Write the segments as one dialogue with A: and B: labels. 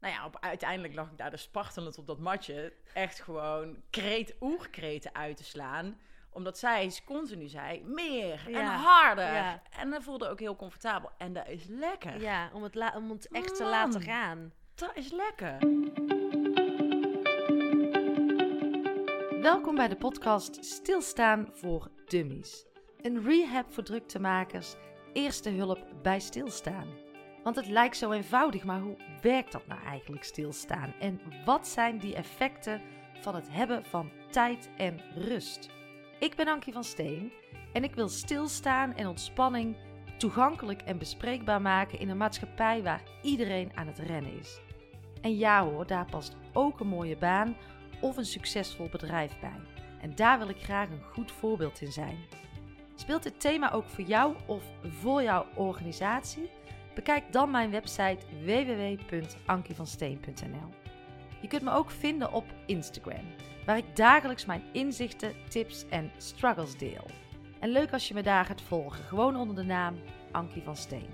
A: Nou ja, op, uiteindelijk lag ik daar dus spartelend op dat matje. Echt gewoon kreet, oerkreten uit te slaan. Omdat zij continu zei, meer en
B: Ja,
A: harder.
B: ja.
A: En dat voelde ook heel comfortabel. En dat is lekker.
B: Ja, om het, la- om het echt te laten gaan.
A: Dat is lekker.
B: Welkom bij de podcast Stilstaan voor Dummies. Een rehab voor druktemakers, eerste hulp bij stilstaan. Want het lijkt zo eenvoudig, maar hoe werkt dat nou eigenlijk stilstaan? En wat zijn die effecten van het hebben van tijd en rust? Ik ben Ankie van Steen en ik wil stilstaan en ontspanning toegankelijk en bespreekbaar maken in een maatschappij waar iedereen aan het rennen is. En ja hoor, daar past ook een mooie baan of een succesvol bedrijf bij. En daar wil ik graag een goed voorbeeld in zijn. Speelt dit thema ook voor jou of voor jouw organisatie? Bekijk dan mijn website www.ankievansteen.nl. Je kunt me ook vinden op Instagram, waar ik dagelijks mijn inzichten, tips en struggles deel. En leuk als je me daar gaat volgen, gewoon onder de naam Ankie van Steen.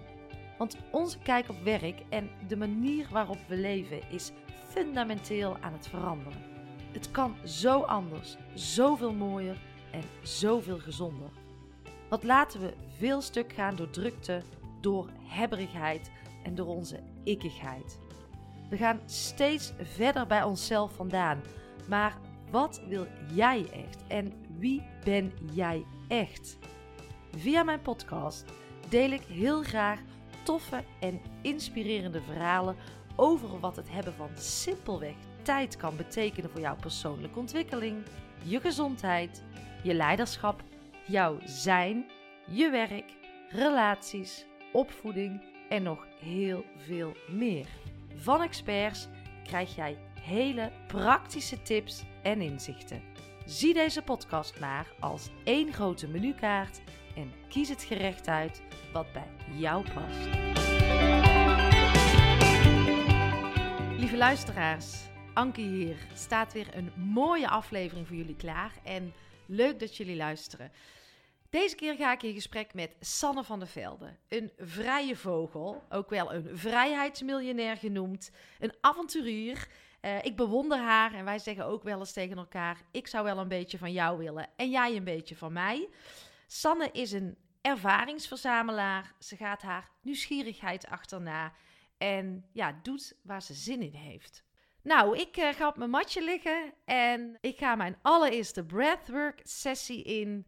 B: Want onze kijk op werk en de manier waarop we leven is fundamenteel aan het veranderen. Het kan zo anders, zoveel mooier en zoveel gezonder. Wat laten we veel stuk gaan door drukte, door hebberigheid en door onze ikkigheid. We gaan steeds verder bij onszelf vandaan. Maar wat wil jij echt en wie ben jij echt? Via mijn podcast deel ik heel graag toffe en inspirerende verhalen over wat het hebben van simpelweg tijd kan betekenen voor jouw persoonlijke ontwikkeling, je gezondheid, je leiderschap, jouw zijn, je werk, relaties, opvoeding en nog heel veel meer. Van experts krijg jij hele praktische tips en inzichten. Zie deze podcast maar als één grote menukaart en kies het gerecht uit wat bij jou past. Lieve luisteraars, Anke hier. Staat weer een mooie aflevering voor jullie klaar en leuk dat jullie luisteren. Deze keer ga ik in gesprek met Sanne van der Velde. Een vrije vogel, ook wel een vrijheidsmiljonair genoemd, een avonturier. Eh, ik bewonder haar en wij zeggen ook wel eens tegen elkaar: ik zou wel een beetje van jou willen en jij een beetje van mij. Sanne is een ervaringsverzamelaar. Ze gaat haar nieuwsgierigheid achterna en ja, doet waar ze zin in heeft. Nou, ik eh, ga op mijn matje liggen en ik ga mijn allereerste breathwork sessie in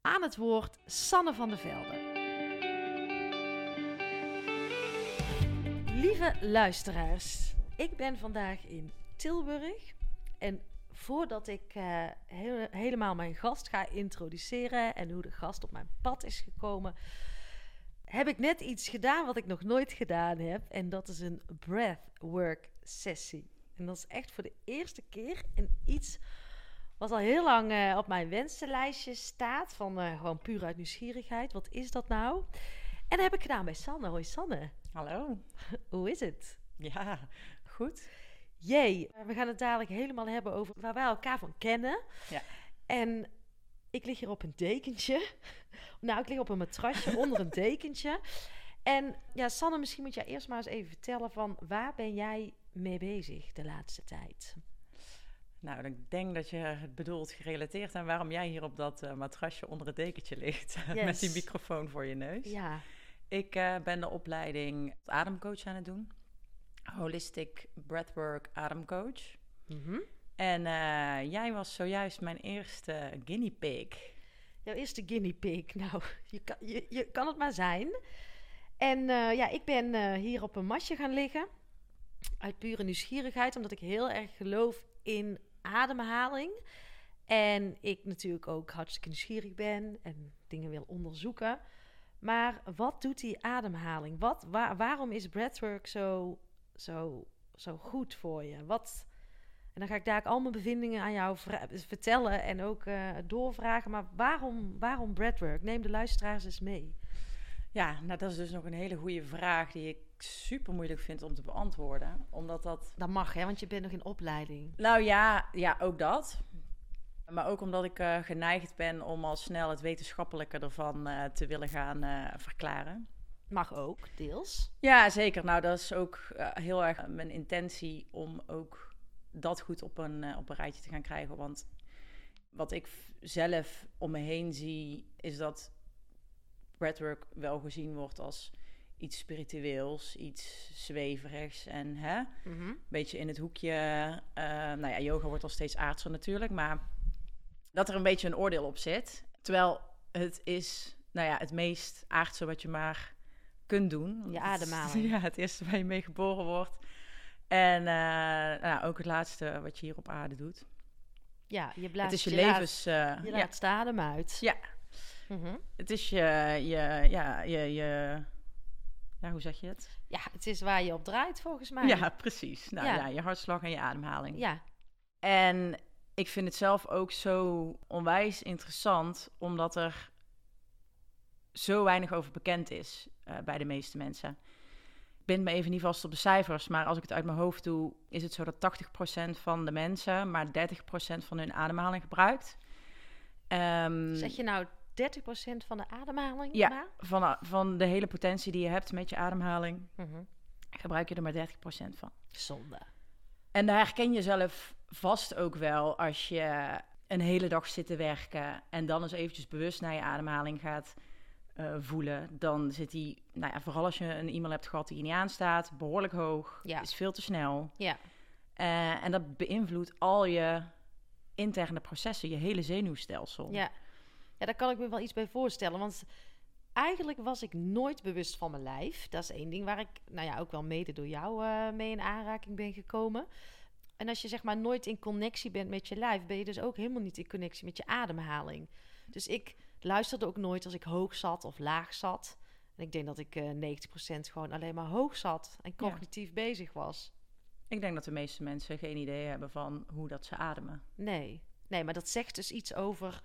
B: aan het woord Sanne van der Velde. Lieve luisteraars, ik ben vandaag in Tilburg en voordat ik eh, hele- helemaal mijn gast ga introduceren en hoe de gast op mijn pad is gekomen, heb ik net iets gedaan wat ik nog nooit gedaan heb. En dat is een breathwork sessie. En dat is echt voor de eerste keer en iets wat al heel lang eh, op mijn wensenlijstje staat. Van eh, gewoon puur uit nieuwsgierigheid. Wat is dat nou? En dat heb ik gedaan bij Sanne. Hoi Sanne,
A: Hallo.
B: hoe is het?
A: Ja, goed.
B: Jee, we gaan het dadelijk helemaal hebben over waar wij elkaar van kennen.
A: Ja.
B: En ik lig hier op een dekentje. Nou, ik lig op een matrasje onder een dekentje. En ja, Sanne, misschien moet jij eerst maar eens even vertellen van waar ben jij mee bezig de laatste tijd?
A: Nou, ik denk dat je het bedoelt gerelateerd aan waarom jij hier op dat eh, matrasje onder het dekentje ligt. met die microfoon voor je neus.
B: Ja,
A: Ik eh, ben de opleiding ademcoach aan het doen. Holistic Breathwork Ademcoach.
B: Mhm.
A: En eh, jij was zojuist mijn eerste guinea pig.
B: jouw eerste guinea pig. Nou, je kan, je, je kan het maar zijn. En ja, ik ben hier op een matje gaan liggen. Uit pure nieuwsgierigheid, omdat ik heel erg geloof in ademhaling. En ik natuurlijk ook hartstikke nieuwsgierig ben en dingen wil onderzoeken. Maar wat doet die ademhaling? Wat, waar- waarom is breathwork zo, zo, zo goed voor je? Wat, en dan ga ik daar al mijn bevindingen aan jou vertellen en ook eh, doorvragen. Maar waarom, waarom breathwork? Neem de luisteraars eens mee.
A: Ja, nou dat is dus nog een hele goede vraag die ik super moeilijk vind om te beantwoorden. Omdat dat
B: Dat mag, hè, want je bent nog in opleiding.
A: Nou ja, ja, ook dat. Maar ook omdat ik eh, geneigd ben om al snel het wetenschappelijke ervan eh, te willen gaan eh, verklaren.
B: Mag ook, deels.
A: Ja, zeker. Nou, dat is ook heel erg mijn intentie om ook dat goed op een, op een rijtje te gaan krijgen. Want wat ik zelf om me heen zie, is dat breathwork wel gezien wordt als iets spiritueels, iets zweverigs en hè, een beetje in het hoekje. eh, nou ja, yoga wordt al steeds aardser natuurlijk, maar dat er een beetje een oordeel op zit. Terwijl het is, nou ja, het meest aardse wat je maar kunt doen. Want
B: Je
A: het
B: ademhaling.
A: Ja, het eerste waar je mee geboren wordt. En eh, nou, ook het laatste wat je hier op aarde doet.
B: Ja, je blijft
A: het is je,
B: laat-
A: levens... eh,
B: je
A: ja,
B: laat adem uit.
A: Ja.
B: Mhm.
A: het is je, je, ja, je, je... Ja, hoe zeg je het?
B: Ja, het is waar je op draait volgens mij.
A: Ja, precies. Nou
B: Ja.
A: ja. je hartslag en je ademhaling.
B: Ja.
A: En ik vind het zelf ook zo onwijs interessant, omdat er zo weinig over bekend is eh, bij de meeste mensen. Ik ben me even niet vast op de cijfers, maar als ik het uit mijn hoofd doe, is het zo dat 80% van de mensen maar 30% van hun ademhaling gebruikt. Ehm,
B: Zeg je nou 30% van de ademhaling?
A: Ja.
B: maar?
A: van, van de hele potentie die je hebt met je ademhaling,
B: Mhm.
A: gebruik je er maar 30% van.
B: Zonde.
A: En daar herken je zelf vast ook wel als je een hele dag zit te werken en dan eens eventjes bewust naar je ademhaling gaat eh, voelen. Dan zit die, nou ja, vooral als je een e-mail hebt gehad die je niet aanstaat, behoorlijk hoog,
B: Ja.
A: is veel te snel.
B: Ja.
A: Eh, en dat beïnvloedt al je interne processen, je hele zenuwstelsel.
B: Ja. Ja, daar kan ik me wel iets bij voorstellen. Want eigenlijk was ik nooit bewust van mijn lijf. Dat is één ding waar ik, nou ja, ook wel mede door jou eh, mee in aanraking ben gekomen. En als je zeg maar nooit in connectie bent met je lijf, ben je dus ook helemaal niet in connectie met je ademhaling. Dus ik luisterde ook nooit als ik hoog zat of laag zat. En ik denk dat ik eh 90% gewoon alleen maar hoog zat en cognitief bezig was.
A: Ik denk dat de meeste mensen geen idee hebben van hoe dat ze ademen.
B: Nee, nee, maar dat zegt dus iets over.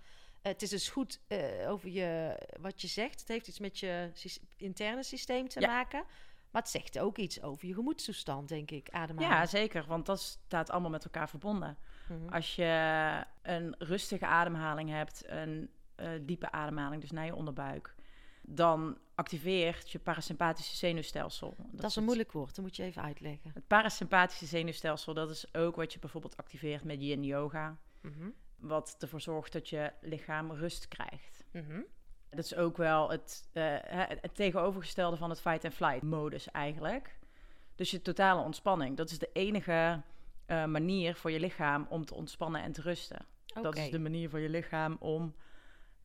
B: Het is dus goed eh, over je, wat je zegt. Het heeft iets met je interne systeem te
A: Ja.
B: maken. Maar het zegt ook iets over je gemoedstoestand, denk ik. Ademhaling.
A: Ja, zeker, want dat staat allemaal met elkaar verbonden.
B: Mhm.
A: Als je een rustige ademhaling hebt, een eh, diepe ademhaling, dus naar je onderbuik, dan activeert je parasympathische zenuwstelsel.
B: dat is een
A: het-
B: moeilijk woord, dat moet je even uitleggen.
A: Het parasympathische zenuwstelsel, dat is ook wat je bijvoorbeeld activeert met yin yoga,
B: Mhm.
A: Wat ervoor zorgt dat je lichaam rust krijgt.
B: Mhm.
A: Dat is ook wel het, eh, het tegenovergestelde van het fight-and-flight modus eigenlijk. Dus je totale ontspanning. Dat is de enige eh, manier voor je lichaam om te ontspannen en te rusten. Dat is de manier voor je lichaam om,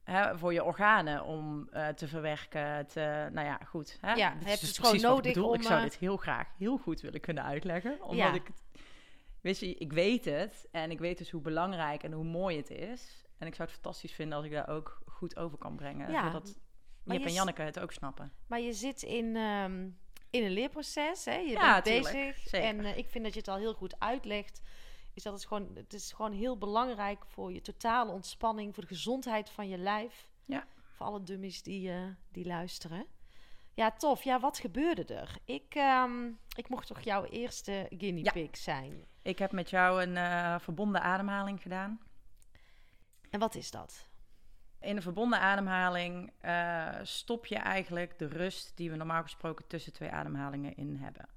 A: hè, voor je organen om eh, te verwerken. Te, nou ja, goed. Hè?
B: Ja,
A: Dit
B: je
A: is dus
B: het gewoon
A: precies wat ik
B: nodig
A: bedoel. Ik
B: om,
A: zou dit heel graag heel goed willen kunnen uitleggen. Omdat
B: Ja.
A: ik het, weet je, ik weet het. En ik weet dus hoe belangrijk en hoe mooi het is. En ik zou het fantastisch vinden als ik daar ook goed over kan brengen.
B: Ja,
A: Zodat Jip
B: je
A: en Janneke het ook snappen.
B: Maar je zit in, ehm, in een leerproces, hè? Je
A: Ja,
B: bent
A: tuurlijk.
B: bezig.
A: Zeker.
B: En eh, ik vind dat je het al heel goed uitlegt. Is dat het gewoon, het is gewoon heel belangrijk voor je totale ontspanning, voor de gezondheid van je lijf.
A: Ja.
B: Voor alle dummies die, eh, die luisteren. Ja, tof. Ja, wat gebeurde er? Ik, ehm, ik mocht toch jouw eerste guinea
A: Ja.
B: pig zijn.
A: Ik heb met jou een eh, verbonden ademhaling gedaan.
B: En wat is dat?
A: In een verbonden ademhaling eh, stop je eigenlijk de rust die we normaal gesproken tussen twee ademhalingen in hebben.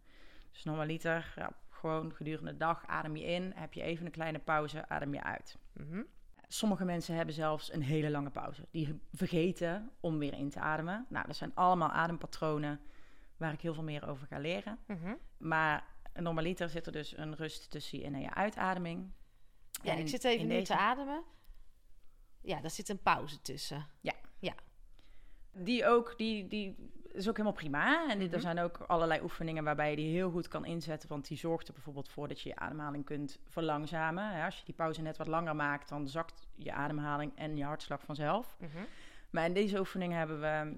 A: Dus normaliter, ja, gewoon gedurende de dag adem je in, heb je even een kleine pauze, adem je uit.
B: Mhm.
A: Sommige mensen hebben zelfs een hele lange pauze. Die vergeten om weer in te ademen. Nou, dat zijn allemaal adempatronen waar ik heel veel meer over ga leren.
B: Mhm.
A: Maar normaliter zit er dus een rust tussen je in- en je uitademing.
B: Ja,
A: En
B: ik zit even nu
A: deze-
B: te ademen. Ja, daar zit een pauze tussen.
A: Die ook, die, die is ook helemaal prima. En die-
B: Mhm.
A: er zijn ook allerlei oefeningen waarbij je die heel goed kan inzetten. Want die zorgt er bijvoorbeeld voor dat je je ademhaling kunt verlangzamen. Ja, als je die pauze net wat langer maakt, dan zakt je ademhaling en je hartslag vanzelf.
B: Mhm.
A: Maar in deze oefening hebben we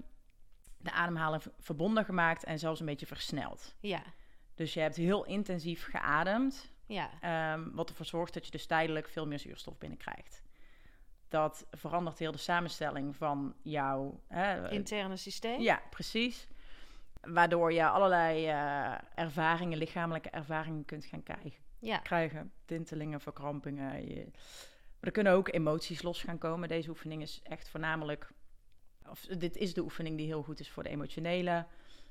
A: de ademhaling verbonden gemaakt en zelfs een beetje versneld.
B: Ja,
A: Dus je hebt heel intensief geademd.
B: ja.
A: Ehm, wat ervoor zorgt dat je dus tijdelijk veel meer zuurstof binnenkrijgt. Dat verandert heel de samenstelling van jouw... Hè,
B: Interne systeem.
A: ja, precies. Waardoor je allerlei eh, ervaringen, lichamelijke ervaringen kunt gaan krijgen.
B: Ja.
A: krijgen. Tintelingen, verkrampingen. Je... Maar er kunnen ook emoties los gaan komen. Deze oefening is echt voornamelijk... Of, dit is de oefening die heel goed is voor de emotionele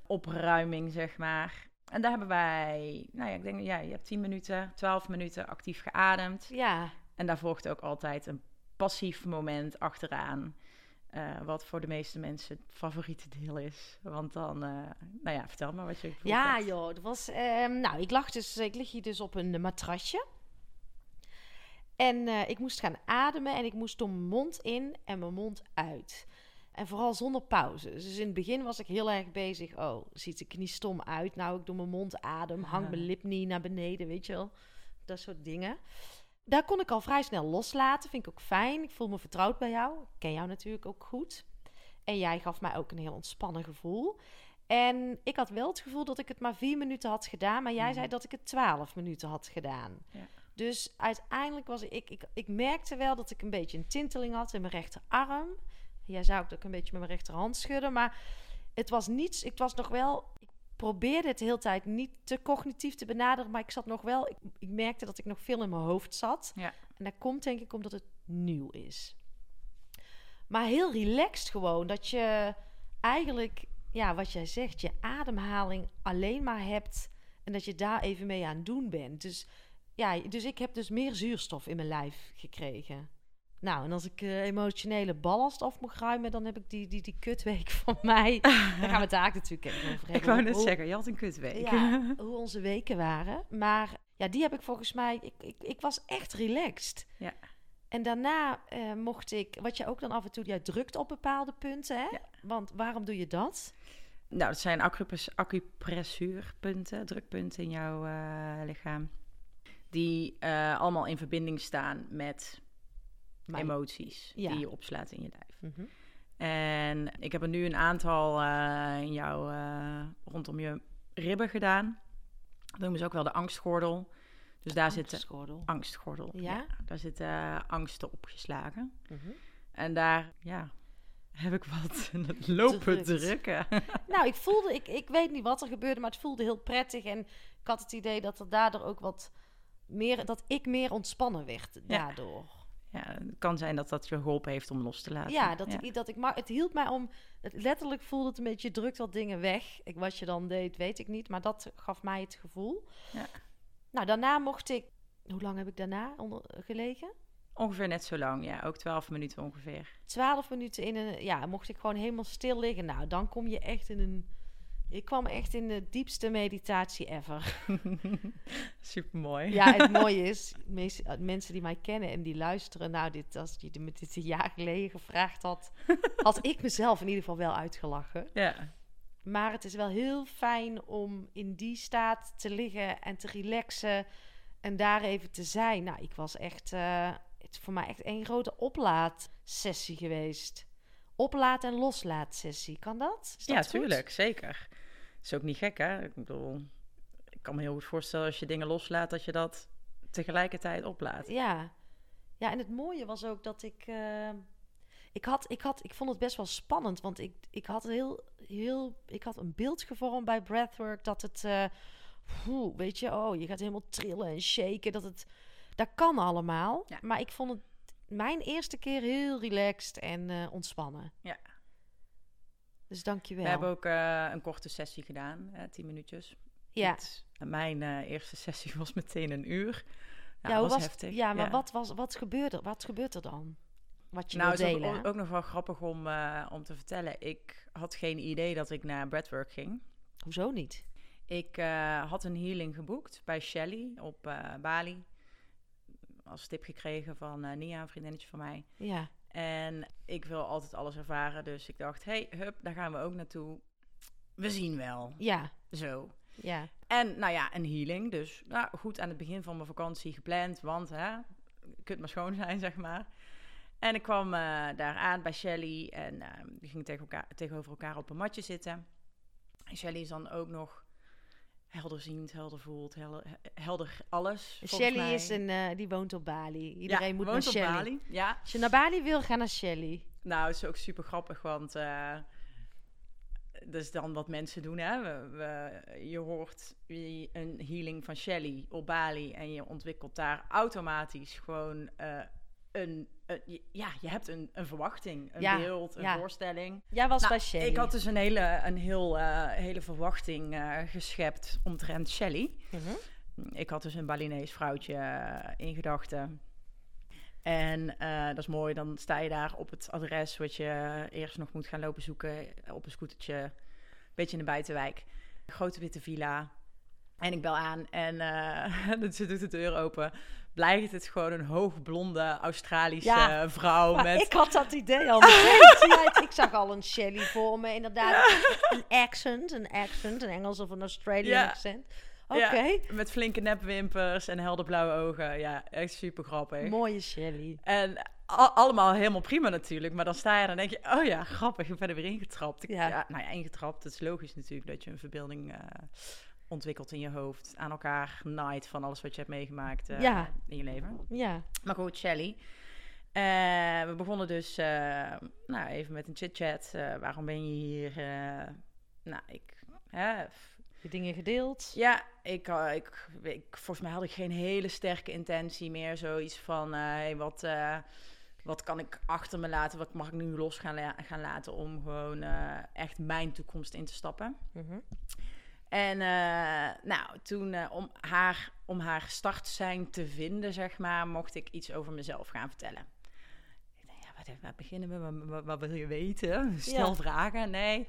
A: opruiming, zeg maar. En daar hebben wij, nou ja, ik denk, ja, je hebt 10 minuten, 12 minuten actief geademd.
B: Ja,
A: En daar volgt ook altijd een passief moment achteraan. eh, wat voor de meeste mensen het favoriete deel is. Want dan, eh, nou ja, vertel maar wat je
B: ja
A: hebt.
B: joh. Dat was, ehm, nou, ik, lag dus, ik lig hier dus op een matrasje. En eh, ik moest gaan ademen en ik moest door mijn mond in en mijn mond uit. En vooral zonder pauze. Dus in het begin was ik heel erg bezig. Oh, ziet de knie stom uit? Nou, ik door mijn mond adem. Hangt mijn lip niet naar beneden, weet je wel? Dat soort dingen. Daar kon ik al vrij snel loslaten. Vind ik ook fijn. Ik voel me vertrouwd bij jou. Ik ken jou natuurlijk ook goed. En jij gaf mij ook een heel ontspannen gevoel. En ik had wel het gevoel dat ik het maar vier minuten had gedaan. Maar jij
A: Mhm.
B: zei dat ik het twaalf minuten had gedaan.
A: Ja.
B: Dus uiteindelijk was ik, ik... Ik merkte wel dat ik een beetje een tinteling had in mijn rechterarm. Jij zou ook een beetje met mijn rechterhand schudden. Maar het was niets. Het was nog wel. Ik probeerde het de hele tijd niet te cognitief te benaderen. Maar ik zat nog wel. Ik, ik merkte dat ik nog veel in mijn hoofd zat.
A: Ja.
B: En dat komt denk ik omdat het nieuw is. Maar heel relaxed gewoon. Dat je eigenlijk, ja, wat jij zegt, je ademhaling alleen maar hebt. En dat je daar even mee aan het doen bent. Dus ja, dus ik heb dus meer zuurstof in mijn lijf gekregen. Nou, en als ik eh, emotionele ballast af moet ruimen, dan heb ik die, die, die kutweek van mij. Daar gaan we het daar natuurlijk even over hebben.
A: Ik wou net zeggen, je had een kutweek.
B: ja, hoe onze weken waren. Maar ja, die heb ik volgens mij... Ik, ik, ik was echt relaxed.
A: Ja.
B: En daarna eh, mocht ik... Wat je ook dan af en toe... Jij drukt op bepaalde punten, hè?
A: Ja.
B: Want waarom doe je dat?
A: Nou, dat zijn acupres- acupressuurpunten, drukpunten in jouw eh, lichaam. Die allemaal in verbinding staan met
B: Mijn-
A: emoties
B: Ja.
A: die je opslaat in je lijf.
B: Mhm.
A: En ik heb er nu een aantal eh, in jou eh, rondom je ribben gedaan. Dat noemen ze ook wel de angstgordel. Dus daar
B: Angstgordel.
A: angstgordel.
B: Ja?
A: daar zitten eh, angsten opgeslagen.
B: Mhm.
A: En daar, ja, heb ik wat lopen
B: Drukt.
A: drukken.
B: Nou, ik voelde... Ik, ik weet niet wat er gebeurde, maar het voelde heel prettig. En ik had het idee dat er daardoor ook wat meer... Dat ik meer ontspannen werd daardoor.
A: ja, het kan zijn dat dat je geholpen heeft om los te laten.
B: Ja, dat ik dat ik maar het hield mij om. Het, letterlijk voelde het een beetje je drukt wat dingen weg. Ik, wat je dan deed, weet ik niet, maar dat gaf mij het gevoel.
A: Ja.
B: Nou, daarna mocht ik. Hoe lang heb ik daarna onder, gelegen?
A: Ongeveer net zo lang, ja. Ook 12 minuten ongeveer.
B: Twaalf minuten in een. Ja, mocht ik gewoon helemaal stil liggen. Nou, dan kom je echt in een. Ik kwam echt in de diepste meditatie ever.
A: Super mooi.
B: Ja, het mooie is, meest, eh, mensen die mij kennen en die luisteren, nou, dit, als je me dit een jaar geleden gevraagd had, had ik mezelf in ieder geval wel uitgelachen.
A: Ja.
B: Maar het is wel heel fijn om in die staat te liggen en te relaxen en daar even te zijn. Nou, ik was echt, eh, het is voor mij echt een grote oplaadsessie geweest. Oplaad- en loslaatsessie, kan dat?
A: Ja,
B: goed?
A: tuurlijk, zeker. Is ook niet gek, hè? Ik bedoel, ik kan me heel goed voorstellen als je dingen loslaat, dat je dat tegelijkertijd oplaat.
B: Ja. ja, en het mooie was ook dat ik. eh, ik, had, ik, had, ik vond het best wel spannend, want ik, ik, had heel, heel, ik had een beeld gevormd bij Breathwork dat het. poeh, weet je, oh, je gaat helemaal trillen en shaken. Dat, het, dat kan allemaal.
A: Ja.
B: Maar ik vond het mijn eerste keer heel relaxed en eh, ontspannen.
A: Ja.
B: Dus dank je wel.
A: We hebben ook eh, een korte sessie gedaan, hè, 10 minuutjes.
B: ja.
A: Niet- Mijn eh, eerste sessie was meteen een uur. Ja, was
B: was,
A: heftig.
B: ja, maar Wat, was, wat, gebeurde, wat gebeurt er dan? Wat je
A: nou, het is
B: delen?
A: ook, ook nog wel grappig om, eh, om te vertellen. Ik had geen idee dat ik naar breathwork ging.
B: Hoezo niet?
A: Ik had een healing geboekt bij Shelly op Bali. Als tip gekregen van Nia, een vriendinnetje van mij.
B: Ja.
A: En ik wil altijd alles ervaren. Dus ik dacht, hey, hup, daar gaan we ook naartoe. We zien wel.
B: Ja,
A: Zo.
B: ja.
A: En nou ja, een healing. Dus nou, goed aan het begin van mijn vakantie gepland. Want hè, kunt maar schoon zijn, zeg maar. En ik kwam eh, daar aan bij Shelly. En eh, die ging tegen elkaar, tegenover elkaar op een matje zitten. En Shelly is dan ook nog helderziend, helder voelt, helder, helder alles.
B: Shelly
A: mij.
B: is een, eh, die woont op Bali. Iedereen
A: ja,
B: moet
A: woont
B: naar Shelly.
A: Bali. Ja,
B: Als je naar Bali wil, ga naar Shelly.
A: Nou, het is ook super grappig, want eh dat is dan wat mensen doen. Hè? We, we- je hoort een healing van Shelly op Bali en je ontwikkelt daar automatisch gewoon eh, een, een- ja, je hebt een, een verwachting, een
B: Ja,
A: beeld, een
B: ja.
A: voorstelling.
B: Jij was
A: Nou,
B: bij Shelly.
A: Ik had dus een hele, een heel, eh, hele verwachting eh, geschept omtrent Shelley.
B: Mhm.
A: Ik had dus een Balinees vrouwtje eh, in gedachten. En dat is mooi, dan sta je daar op het adres wat je eerst nog moet gaan lopen zoeken op een scootertje. Een beetje in de buitenwijk. Grote witte villa. En ik bel aan en ze doet de deur open. Blijkt het gewoon een hoogblonde Australische
B: Ja,
A: vrouw met...
B: ik had dat idee al meteen. Ik zag al een Shelly voor me, inderdaad. Een accent, een accent, een Engels of een Australian
A: Ja.
B: accent. Oké,
A: Ja, met flinke nepwimpers en helderblauwe ogen. Ja, echt super grappig.
B: mooie Shelly.
A: En allemaal helemaal prima natuurlijk. Maar dan sta je er en denk je, oh ja, grappig, ik ben er weer ingetrapt. Ik-
B: Ja.
A: Ja. nou ja, ingetrapt. Het is logisch natuurlijk dat je een verbeelding eh, ontwikkelt in je hoofd. Aan elkaar naait van alles wat je hebt meegemaakt eh,
B: Ja.
A: in je leven.
B: Ja,
A: Maar goed, Shelly. Eh, we begonnen dus eh, nou, even met een chit-chat. Waarom ben je hier? Nou, ik...
B: Je dingen gedeeld.
A: ja, ik, ik, ik, volgens mij had ik geen hele sterke intentie meer. Zoiets van, hey, wat, wat kan ik achter me laten? Wat mag ik nu los gaan, la- gaan laten om gewoon echt mijn toekomst in te stappen?
B: Mhm.
A: En eh, nou, toen eh, om, haar, om haar start zijn te vinden, zeg maar, mocht ik iets over mezelf gaan vertellen. Ik denk, ja, wat, waar beginnen we? Wat, wil je weten? Stel
B: Ja.
A: vragen. Nee,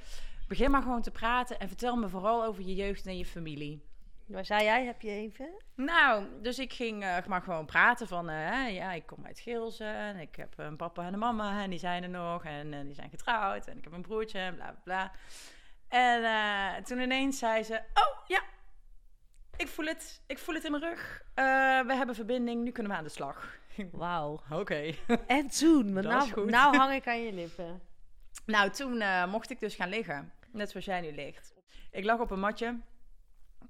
A: begin maar gewoon te praten en vertel me vooral over je jeugd en je familie.
B: Waar zei jij? Heb je even?
A: Nou, dus ik ging eh, maar gewoon praten van, ja, ik kom uit Geelsen en ik heb een papa en een mama en die zijn er nog en die zijn getrouwd en ik heb een broertje en bla bla bla. En eh, toen ineens zei ze, oh ja, ik voel het, ik voel het in mijn rug. Eh, we hebben verbinding, nu kunnen we aan de slag.
B: Wauw.
A: Oké.
B: En toen? Nou,
A: goed.
B: nou hang ik aan je lippen.
A: Nou, toen eh, mocht ik dus gaan liggen. Net zoals jij nu ligt. Ik lag op een matje.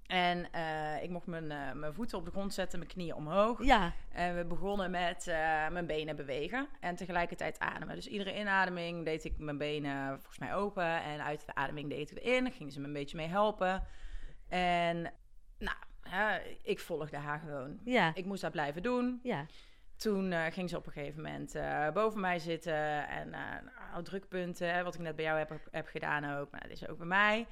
A: En eh, ik mocht mijn, eh, mijn voeten op de grond zetten, mijn knieën omhoog.
B: Ja,
A: En we begonnen met eh, mijn benen bewegen en tegelijkertijd ademen. Dus iedere inademing deed ik mijn benen volgens mij open. En uit de ademing deed ik erin. Gingen ze me een beetje mee helpen. En nou, hè, ik volgde haar gewoon.
B: ja,
A: Ik moest dat blijven doen.
B: ja.
A: Toen ging ze op een gegeven moment boven mij zitten. En nou, drukpunten, wat ik net bij jou heb, heb gedaan ook. Maar dat is ook bij mij.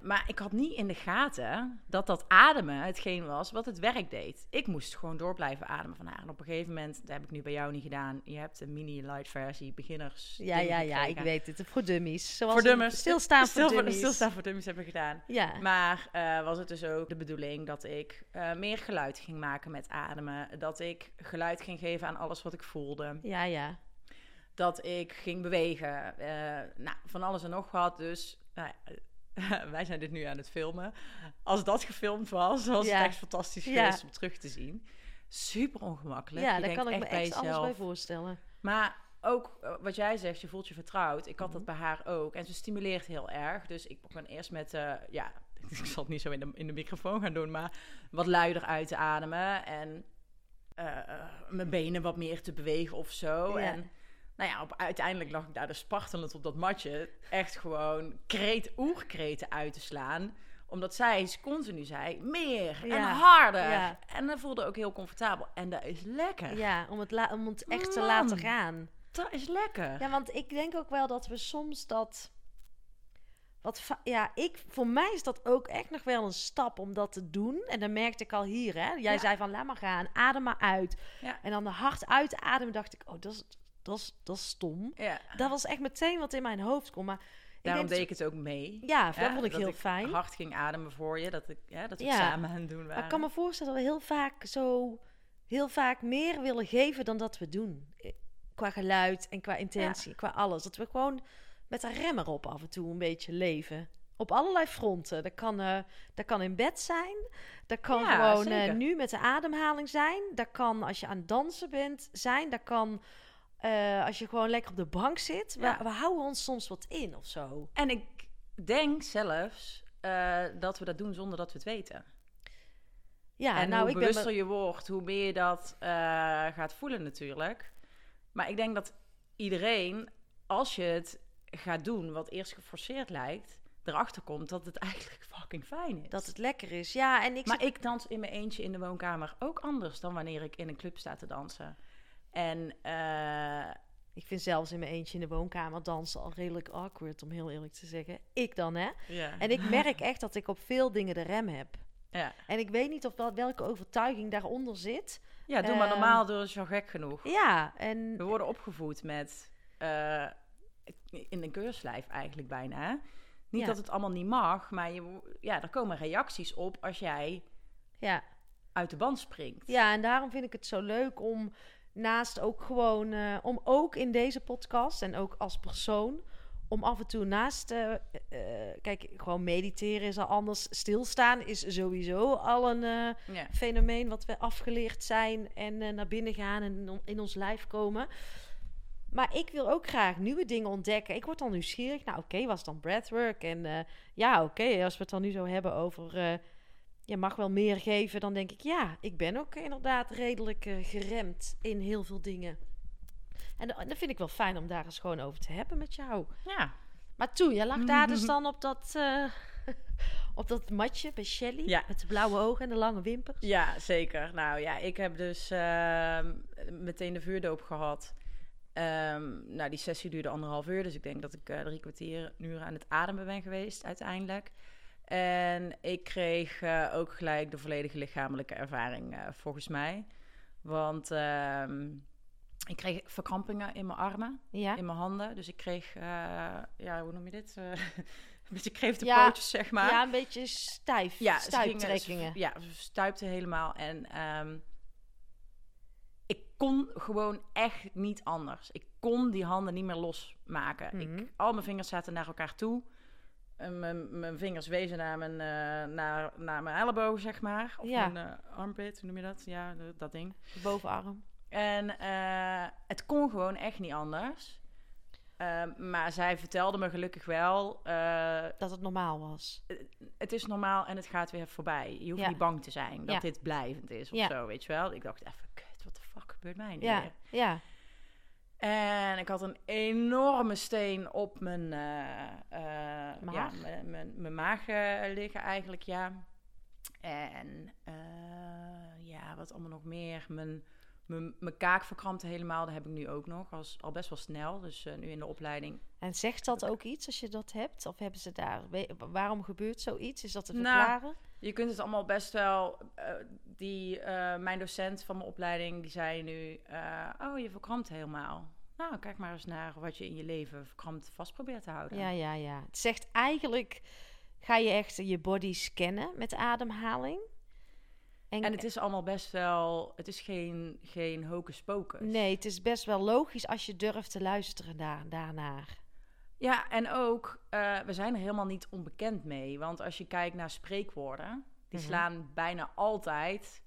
A: Maar ik had niet in de gaten dat dat ademen hetgeen was wat het werk deed. Ik moest gewoon door blijven ademen van haar. En op een gegeven moment, dat heb ik nu bij jou niet gedaan. Je hebt een mini-light versie, beginners.
B: Ja, ja, ja, ik weet het. Voor dummies. Zoals
A: Voor dummies.
B: Stilstaan voor
A: Stil-
B: dummies.
A: Stilstaan voor dummies hebben gedaan.
B: Ja,
A: Maar eh, was het dus ook de bedoeling dat ik eh, meer geluid ging maken met ademen. Dat ik geluid ging geven aan alles wat ik voelde.
B: ja, ja.
A: Dat ik ging bewegen. eh, nou, van alles en nog wat. Dus nou, wij zijn dit nu aan het filmen. Als dat gefilmd was, was
B: Ja.
A: het echt fantastisch
B: Ja.
A: geweest om terug te zien. Super ongemakkelijk.
B: Ja,
A: Je
B: daar kan ik me echt alles bij voorstellen.
A: maar ook eh, wat jij zegt, je voelt je vertrouwd. Ik had dat
B: Mhm.
A: bij haar ook. En ze stimuleert heel erg. Dus ik begon eerst met, eh, ja, ik zal het niet zo in de, in de microfoon gaan doen, maar wat luider uit te ademen. En eh, mijn benen wat meer te bewegen of zo.
B: Ja.
A: En nou ja, op, uiteindelijk lag ik daar dus spartelend op dat matje. Echt gewoon kreet, oerkreten uit te slaan omdat zij continu zei, meer en
B: Ja,
A: harder.
B: ja.
A: En dat voelde ook heel comfortabel. En dat is lekker.
B: Ja, om het, om het echt te laten gaan.
A: Dat is lekker.
B: Ja, want ik denk ook wel dat we soms dat. Wat ja, ik, voor mij is dat ook echt nog wel een stap om dat te doen. En dan merkte ik al hier, hè. Jij
A: Ja.
B: zei van, laat maar gaan, adem maar uit. En dan de hard uitademen dacht ik, oh, dat is, dat is, dat is stom.
A: Ja.
B: Dat was echt meteen wat in mijn hoofd kwam. Maar ik
A: Daarom deed ik het ook mee.
B: Ja, dat vond ik heel fijn.
A: hard ging ademen voor je, dat, ik, ja, dat we
B: Ja.
A: samen aan het doen waren.
B: Maar ik kan me voorstellen dat we heel vaak zo heel vaak meer willen geven dan dat we doen. Eh, Qua geluid en qua intentie, qua alles. Dat we gewoon met een rem erop af en toe een beetje leven. Op allerlei fronten. Dat kan, eh, dat kan in bed zijn. Dat kan gewoon eh, nu met de ademhaling zijn. Dat kan als je aan het dansen bent zijn. Dat kan eh, als je gewoon lekker op de bank zit. We,
A: Ja.
B: we houden ons soms wat in of zo.
A: En ik denk zelfs eh, dat we dat doen zonder dat we het weten.
B: Ja,
A: en
B: nou,
A: hoe
B: ik
A: bewuster je wordt, hoe meer je dat eh, gaat voelen natuurlijk. Maar ik denk dat iedereen, als je het gaat doen wat eerst geforceerd lijkt, erachter komt dat het eigenlijk fucking fijn is.
B: dat het lekker is. Ja, en ik
A: Maar ik dans in mijn eentje in de woonkamer ook anders dan wanneer ik in een club sta te dansen. En eh,
B: Ik vind zelfs in mijn eentje in de woonkamer dansen al redelijk awkward, om heel eerlijk te zeggen. Ik dan, hè?
A: ja.
B: En ik merk echt dat ik op veel dingen de rem heb.
A: ja.
B: En ik weet niet of wel, welke overtuiging daaronder zit.
A: ja, doe maar
B: Ehm,
A: normaal, doe is al gek genoeg.
B: Ja, en
A: We worden opgevoed met eh, in een keurslijf eigenlijk bijna. Niet
B: Ja.
A: dat het allemaal niet mag, maar je, ja, er komen reacties op als jij
B: ja.
A: uit de band springt.
B: ja, en daarom vind ik het zo leuk om naast ook gewoon, eh, om ook in deze podcast en ook als persoon, om af en toe naast, eh, eh, kijk, gewoon mediteren is al anders. Stilstaan is sowieso al een
A: Ja.
B: fenomeen wat we afgeleerd zijn en naar binnen gaan en in on- in ons lijf komen. Maar ik wil ook graag nieuwe dingen ontdekken. Ik word dan nieuwsgierig. Nou, oké, was dan breathwork? En ja, oké, als we het dan nu zo hebben over... je mag wel meer geven, dan denk ik... Ja, ik ben ook inderdaad redelijk eh, geremd in heel veel dingen. En da- dat vind ik wel fijn om daar eens gewoon over te hebben met jou.
A: ja.
B: Maar toen, jij lag daar dus dan op dat, eh, op dat matje bij Shelly.
A: Ja.
B: Met de blauwe ogen en de lange wimpers.
A: Ja, zeker. Nou ja, ik heb dus ehm, meteen de vuurdoop gehad. Ehm, nou, die sessie duurde anderhalf uur, dus ik denk dat ik eh, drie kwartier uur aan het ademen ben geweest uiteindelijk. En ik kreeg eh, ook gelijk de volledige lichamelijke ervaring, eh, volgens mij. Want ehm, ik kreeg verkrampingen in mijn armen,
B: Ja.
A: in mijn handen. Dus ik kreeg, eh, ja, hoe noem je dit? Een beetje kreefte
B: Ja.
A: pootjes, zeg maar.
B: Ja, een beetje stijf.
A: Ja,
B: stuiptrekkingen.
A: ja, stuipte helemaal. En ehm, ik kon gewoon echt niet anders. Ik kon die handen niet meer losmaken.
B: Mhm.
A: ik, al mijn vingers zaten naar elkaar toe. Mijn, mijn vingers wezen naar mijn, eh, naar, naar mijn elleboog, zeg maar. Of
B: Ja.
A: mijn eh, armpit, hoe noem je dat? Ja, de- dat ding.
B: De bovenarm.
A: En eh, het kon gewoon echt niet anders. Ehm, maar zij vertelde me gelukkig wel...
B: Dat het normaal was.
A: het is normaal en het gaat weer voorbij. Je hoeft
B: Ja.
A: niet bang te zijn dat
B: Ja.
A: dit blijvend is of
B: Ja.
A: zo, weet je wel. Ik dacht even, kut, wat de fuck gebeurt mij nu
B: Ja, ja.
A: En ik had een enorme steen op mijn, eh, eh,
B: Maag?
A: Ja, mijn, mijn, mijn maag eh, liggen eigenlijk, ja. En ja, wat allemaal nog meer. Mijn, mijn, mijn kaak verkrampte helemaal, dat heb ik nu ook nog. Als, al best wel snel, dus nu in de opleiding.
B: En zegt dat ook iets als je dat hebt? Of hebben ze daar... Waarom gebeurt zoiets? Is dat te
A: Nou,
B: verklaren?
A: Je kunt het allemaal best wel. eh, die, eh, mijn docent van mijn opleiding die zei nu: eh, Oh, je verkrampt helemaal. Nou, kijk maar eens naar wat je in je leven verkrampt vast probeert te houden.
B: Ja, ja, ja. Het zegt eigenlijk... Ga je echt je body scannen met ademhaling?
A: En het is allemaal best wel. Het is geen, geen hocus pocus.
B: Nee, het is best wel logisch als je durft te luisteren daar, daarnaar.
A: Ja, en ook, eh, we zijn er helemaal niet onbekend mee. Want als je kijkt naar spreekwoorden, die
B: Mhm.
A: slaan bijna altijd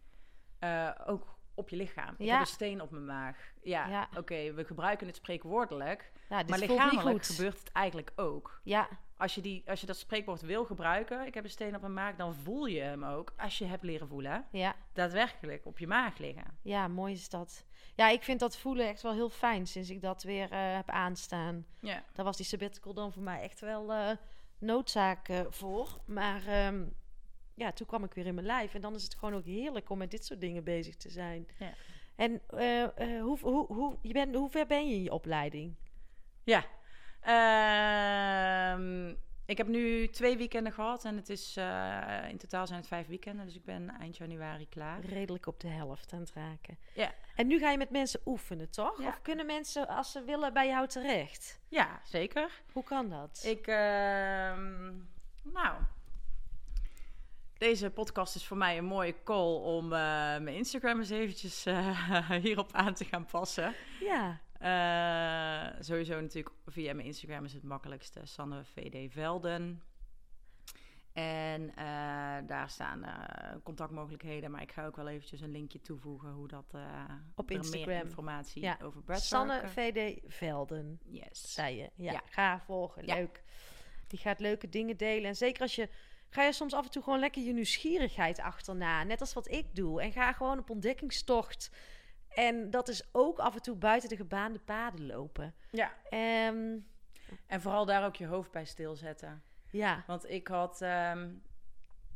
A: eh, ook op je lichaam. Ik
B: Ja.
A: heb een steen op mijn maag. Ja,
B: Ja.
A: oké, we gebruiken het spreekwoordelijk.
B: Dit
A: maar lichamelijk gebeurt het eigenlijk ook.
B: Ja,
A: Als je, die, als je dat spreekwoord wil gebruiken, ik heb een steen op mijn maag, dan voel je hem ook als je hebt leren voelen.
B: ja,
A: Daadwerkelijk op je maag liggen.
B: ja, mooi is dat. Ja, ik vind dat voelen echt wel heel fijn sinds ik dat weer eh, heb aanstaan.
A: Ja.
B: Daar was die sabbatical dan voor mij echt wel eh, noodzaak eh, voor. Maar ehm, ja, toen kwam ik weer in mijn lijf. En dan is het gewoon ook heerlijk om met dit soort dingen bezig te zijn.
A: Ja.
B: En eh, eh, hoe, hoe, hoe, je bent, hoe ver ben je in je opleiding?
A: Ja. Ehm, ik heb nu twee weekenden gehad en het is eh, in totaal zijn het vijf weekenden, dus ik ben eind januari klaar.
B: Redelijk op de helft aan het raken.
A: Ja.
B: En nu ga je met mensen oefenen, toch?
A: Ja.
B: Of kunnen mensen, als ze willen, bij jou terecht?
A: Ja, zeker.
B: Hoe kan dat?
A: Ik, ehm, nou, deze podcast is voor mij een mooie call om eh, mijn Instagram eens eventjes eh, hierop aan te gaan passen.
B: Ja,
A: Eh, sowieso natuurlijk via mijn Instagram is het makkelijkste. Sanne VD Velden. En daar staan contactmogelijkheden. Maar ik ga ook wel eventjes een linkje toevoegen hoe dat...
B: Op Instagram.
A: Meer informatie
B: Ja.
A: over Breathwork.
B: Sanne VD Velden,
A: Yes.
B: zei je. Ja,
A: Ja.
B: ga volgen.
A: Ja.
B: Leuk. Die gaat leuke dingen delen. En zeker als je... Ga je soms af en toe gewoon lekker je nieuwsgierigheid achterna. Net als wat ik doe. En ga gewoon op ontdekkingstocht. En dat is ook af en toe buiten de gebaande paden lopen.
A: Ja.
B: Ehm,
A: En vooral daar ook je hoofd bij stilzetten.
B: ja,
A: Want ik had... ehm,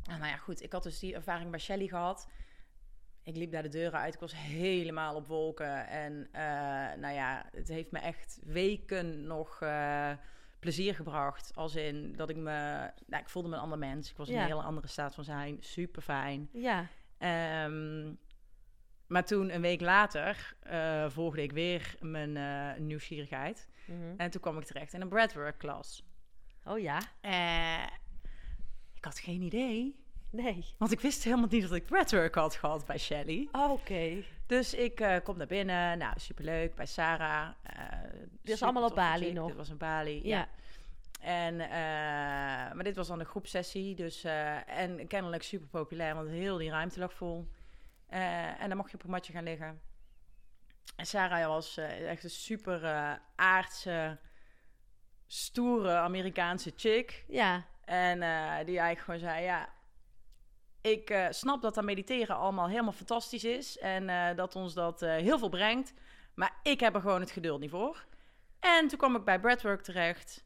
A: nou ja, goed. Ik had dus die ervaring bij Shelly gehad. ik liep daar de deuren uit. Ik was helemaal op wolken. En eh, nou ja, het heeft me echt weken nog eh, plezier gebracht. Als in dat ik me... Nou, ik voelde me een ander mens. Ik was in
B: Ja.
A: een hele andere staat van zijn. Super fijn.
B: Ja.
A: Ehm, maar toen, een week later, eh, volgde ik weer mijn eh, nieuwsgierigheid.
B: Mhm.
A: En toen kwam ik terecht in een breathwork klas.
B: Oh ja?
A: Eh, ik had geen idee.
B: Nee.
A: Want ik wist helemaal niet dat ik breathwork had gehad bij Shelly.
B: Oké.
A: Dus ik eh, kom naar binnen. Nou, superleuk. Bij Sarah. eh
B: is allemaal op Bali nog?
A: Dit was een Bali,
B: Ja.
A: ja. En, eh, maar dit was dan een groepsessie. Dus, en kennelijk super populair, want heel die ruimte lag vol. En dan mocht je op een matje gaan liggen. En Sarah was echt een super aardse, stoere Amerikaanse chick.
B: Ja.
A: En die eigenlijk gewoon zei, ja, ik eh, snap dat dat mediteren allemaal helemaal fantastisch is. En eh, dat ons dat eh, heel veel brengt. Maar ik heb er gewoon het geduld niet voor. En toen kwam ik bij Breathwork terecht.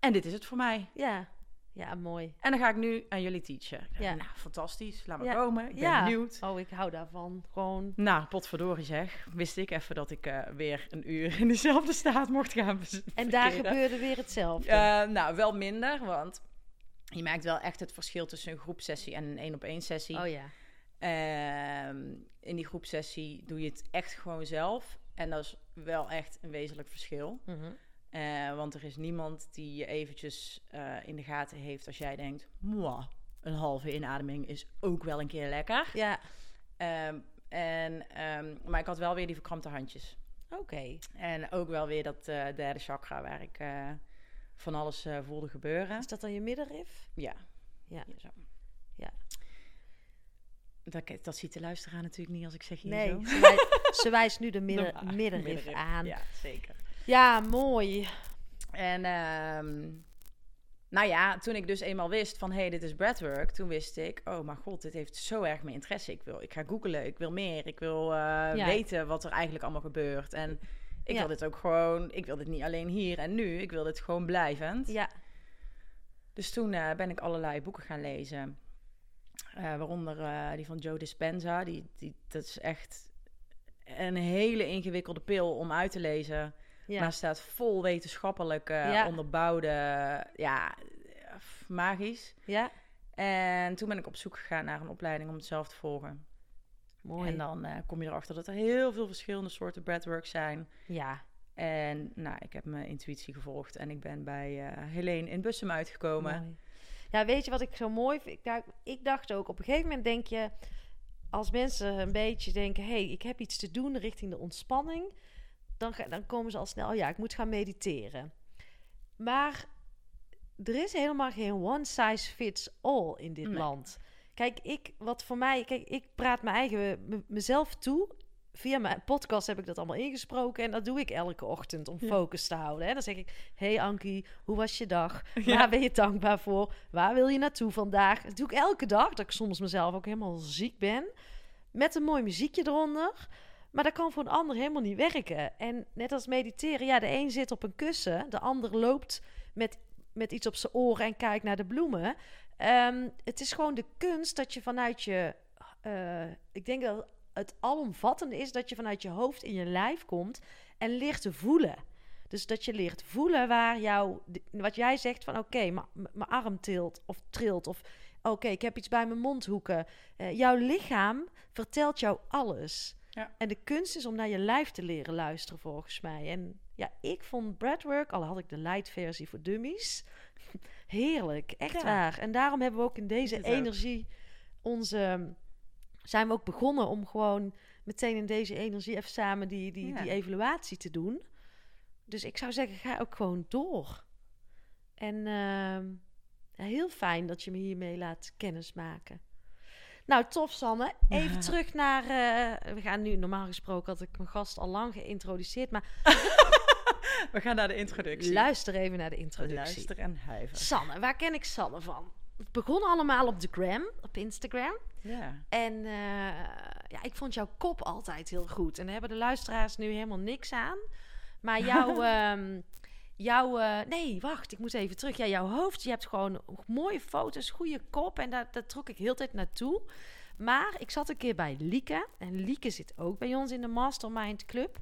A: En dit is het voor mij.
B: Ja. Ja, mooi.
A: En dan ga ik nu aan jullie teachen.
B: Ja.
A: Nou, fantastisch. Laat me
B: Ja.
A: komen. Ik ben
B: ja.
A: benieuwd.
B: Oh, ik hou daarvan. Gewoon.
A: Nou, potverdorie zeg. Wist ik even dat ik weer een uur in dezelfde staat mocht gaan
B: En daar gebeurde weer hetzelfde.
A: Nou, wel minder, want je merkt wel echt het verschil tussen een groepsessie en een één-op-één sessie.
B: Oh ja.
A: Ehm, in die groepsessie doe je het echt gewoon zelf. En dat is wel echt een wezenlijk verschil.
B: Mhm.
A: Eh, want er is niemand die je eventjes eh, in de gaten heeft als jij denkt... "Mwah, een halve inademing is ook wel een keer lekker.
B: Ja.
A: Ehm, en, ehm, maar ik had wel weer die verkrampte handjes.
B: Oké.
A: En ook wel weer dat eh, derde chakra waar ik van alles eh, voelde gebeuren.
B: Is dat dan je middenrif?
A: Ja.
B: Ja.
A: Zo.
B: Ja.
A: Dat, dat ziet de luisteraar natuurlijk niet als ik zeg hier
B: Nee,
A: zo.
B: ze, wij- ze wijst nu de midden, middenrif aan.
A: Ja, zeker.
B: Ja, mooi.
A: En ehm, nou ja, toen ik dus eenmaal wist van... hé, hey, dit is breathwork, toen wist ik... oh mijn god, dit heeft zo erg mijn interesse. Ik, wil, ik ga googlen, ik wil meer. Ik wil eh, weten wat er eigenlijk allemaal gebeurt. En ik
B: Ja.
A: wil dit ook gewoon... ik wil dit niet alleen hier en nu. Ik wil dit gewoon blijvend.
B: Ja.
A: Dus toen eh, ben ik allerlei boeken gaan lezen. Eh, waaronder eh, die van Joe Dispenza. Die, die, dat is echt een hele ingewikkelde pil om uit te lezen.
B: Ja.
A: Maar staat vol wetenschappelijk
B: Ja.
A: onderbouwde... Ja, magisch.
B: ja.
A: En toen ben ik op zoek gegaan naar een opleiding om het zelf te volgen.
B: Mooi.
A: En dan eh, kom je erachter dat er heel veel verschillende soorten breathwork zijn.
B: Ja.
A: En nou, ik heb mijn intuïtie gevolgd. En ik ben bij eh Helene in Bussum uitgekomen.
B: Mooi. Ja, weet je wat ik zo mooi vind? Ik dacht ook, op een gegeven moment denk je... Als mensen een beetje denken... hé, hey, ik heb iets te doen richting de ontspanning... Dan, ga- dan komen ze al snel... oh ja, ik moet gaan mediteren. Maar er is helemaal geen one size fits all in dit
A: Nee.
B: land. Kijk, ik, wat voor mij... Kijk, ik praat mijn eigen, mezelf toe... Via mijn podcast heb ik dat allemaal ingesproken. En dat doe ik elke ochtend om
A: Ja.
B: focus te houden. Hè. Dan zeg ik: Hey Ankie, hoe was je dag?
A: Ja.
B: Waar ben je dankbaar voor? Waar wil je naartoe vandaag? Dat doe ik elke dag. Dat ik soms mezelf ook helemaal ziek ben. Met een mooi muziekje eronder. Maar dat kan voor een ander helemaal niet werken. En net als mediteren, ja, de een zit op een kussen, de ander loopt met, met iets op zijn oren en kijkt naar de bloemen. Ehm, het is gewoon de kunst dat je vanuit je. eh, ik denk dat het alomvattende is dat je vanuit je hoofd in je lijf komt en leert te voelen. Dus dat je leert voelen waar jouw, wat jij zegt van oké, maar m- mijn arm tilt of trilt of oké, ik heb iets bij mijn mondhoeken. Eh, jouw lichaam vertelt jou alles.
A: Ja.
B: En de kunst is om naar je lijf te leren luisteren volgens mij. En ja, ik vond breathwork, al had ik de light versie voor dummies, heerlijk, echt
A: Ja.
B: waar. En daarom hebben we ook in deze
A: ook.
B: energie onze zijn we ook begonnen om gewoon meteen in deze energie even samen die, die,
A: Ja.
B: die evaluatie te doen. Dus ik zou zeggen, ga ook gewoon door. En ehm, heel fijn dat je me hiermee laat kennismaken. Nou, tof Sanne. Even
A: Ja.
B: terug naar... eh, we gaan nu, normaal gesproken had ik mijn gast al lang geïntroduceerd. Maar
A: We gaan naar de introductie.
B: luister even naar de introductie.
A: Luister en huiver.
B: Sanne, waar ken ik Sanne van? Het begon allemaal op de gram, op Instagram.
A: Ja.
B: En eh, ja, ik vond jouw kop altijd heel goed. En daar hebben de luisteraars nu helemaal niks aan. Maar jouw... ehm, jouw eh, nee, wacht, ik moet even terug. Ja, jouw hoofd, je hebt gewoon mooie foto's, goede kop. En daar, daar trok ik heel de tijd naartoe. Maar ik zat een keer bij Lieke. En Lieke zit ook bij ons in de Mastermind Club.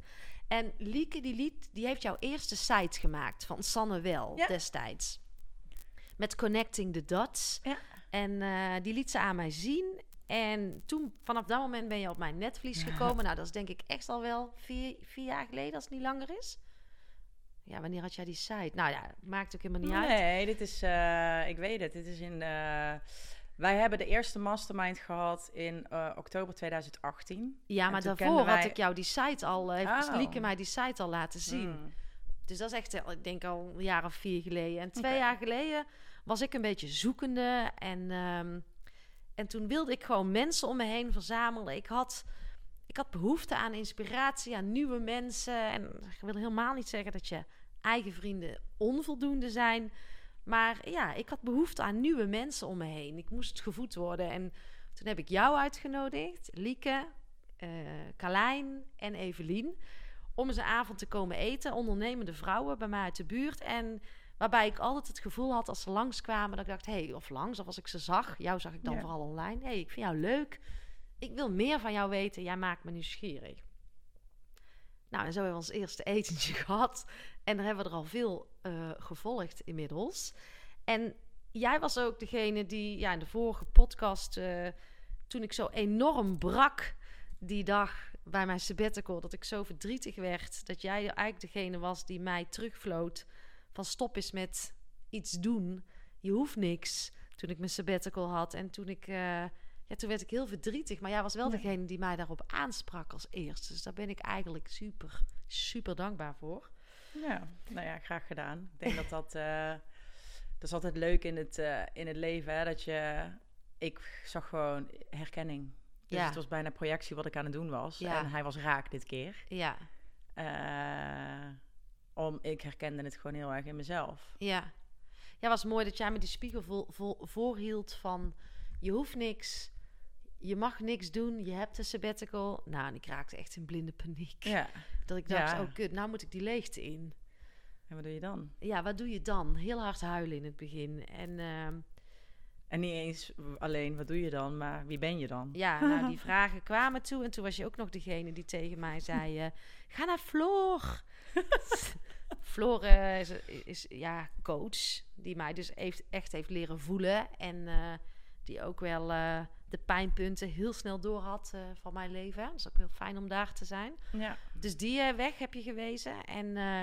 B: En Lieke die, liet, die heeft jouw eerste site gemaakt van Sanne Wel
A: Ja.
B: destijds. Met Connecting the Dots.
A: Ja.
B: En eh, die liet ze aan mij zien. En toen, vanaf dat moment ben je op mijn netvlies gekomen. Nou, dat is denk ik echt al wel vier, vier jaar geleden, als het niet langer is. Ja, wanneer had jij die site? Nou ja, maakt ook helemaal niet uit.
A: Nee, dit is, eh, ik weet het, dit is in, eh, wij hebben de eerste mastermind gehad in eh, oktober 2018.
B: Ja, maar daarvoor had ik jou die site al, eh, heeft
A: Oh.
B: Lieke mij die site al laten zien.
A: Mm.
B: Dus dat is echt, eh, ik denk al een jaar of vier geleden. En twee jaar geleden was ik een beetje zoekende. En, ehm, en toen wilde ik gewoon mensen om me heen verzamelen. Ik had, ik had behoefte aan inspiratie, aan nieuwe mensen. En ik wil helemaal niet zeggen dat je eigen vrienden onvoldoende zijn. Maar ja, ik had behoefte aan nieuwe mensen om me heen. Ik moest gevoed worden. En toen heb ik jou uitgenodigd, Lieke, Carlijn en Evelien om eens een avond te komen eten. Ondernemende vrouwen bij mij uit de buurt. En waarbij ik altijd het gevoel had als ze langskwamen... dat ik dacht, hé, hey, of langs, of als ik ze zag... jou zag ik dan
A: Ja.
B: vooral online. Hé, hey, ik vind jou leuk. Ik wil meer van jou weten. Jij maakt me nieuwsgierig. Nou, en zo hebben we ons eerste etentje gehad. En daar hebben we er al veel eh, gevolgd inmiddels. En jij was ook degene die ja, in de vorige podcast... eh, toen ik zo enorm brak die dag bij mijn sabbatical... dat ik zo verdrietig werd... dat jij eigenlijk degene was die mij terugvloot... van stop eens met iets doen. Je hoeft niks. Toen ik mijn sabbatical had. En toen ik... eh, ja, toen werd ik heel verdrietig. Maar jij was wel
A: Ja.
B: degene die mij daarop aansprak als eerste. Dus daar ben ik eigenlijk super, super dankbaar voor.
A: Ja, nou ja, graag gedaan. Ik denk dat dat... eh, dat is altijd leuk in het, eh, in het leven, hè, dat je... Ik zag gewoon herkenning. Dus
B: Ja.
A: het was bijna projectie wat ik aan het doen was.
B: Ja.
A: En hij was raak dit keer.
B: Ja,
A: Eh, om, ik herkende het gewoon heel erg in mezelf.
B: ja. Ja, was mooi dat jij me die spiegel vol, vol, voorhield van... je hoeft niks, je mag niks doen, je hebt een sabbatical. Nou, en ik raakte echt in blinde paniek.
A: Ja.
B: Dat ik dacht,
A: Ja.
B: oh kut, nou moet ik die leegte in.
A: En wat doe je dan?
B: Ja, wat doe je dan? Heel hard huilen in het begin. En ehm,
A: En niet eens alleen, wat doe je dan, maar wie ben je dan?
B: ja, nou, die vragen kwamen toe. En toen was je ook nog degene die tegen mij zei... eh, ga naar Floor. Floor eh, is, is ja, coach. Die mij dus heeft, echt heeft leren voelen. En eh, die ook wel de pijnpunten heel snel door had eh, van mijn leven. Dat is ook heel fijn om daar te zijn.
A: Ja.
B: Dus die eh, weg heb je gewezen. En eh,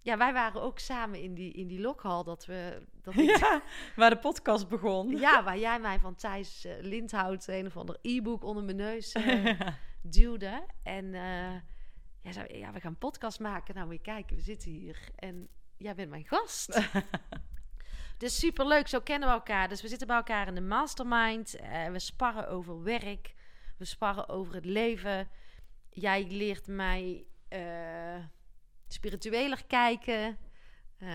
B: ja, wij waren ook samen in die, in die lokhal. Dat we... Dat ik-
A: ja, waar de podcast begon.
B: ja, waar jij mij van Thijs Lindhout een of ander e-book onder mijn neus duwde. En zei, ja, we gaan een podcast maken. Nou, moet je kijken, we zitten hier. En jij bent mijn gast. Dus superleuk, zo kennen we elkaar. Dus we zitten bij elkaar in de mastermind. Eh, we sparren over werk. We sparren over het leven. Jij leert mij eh, spiritueler kijken. Eh,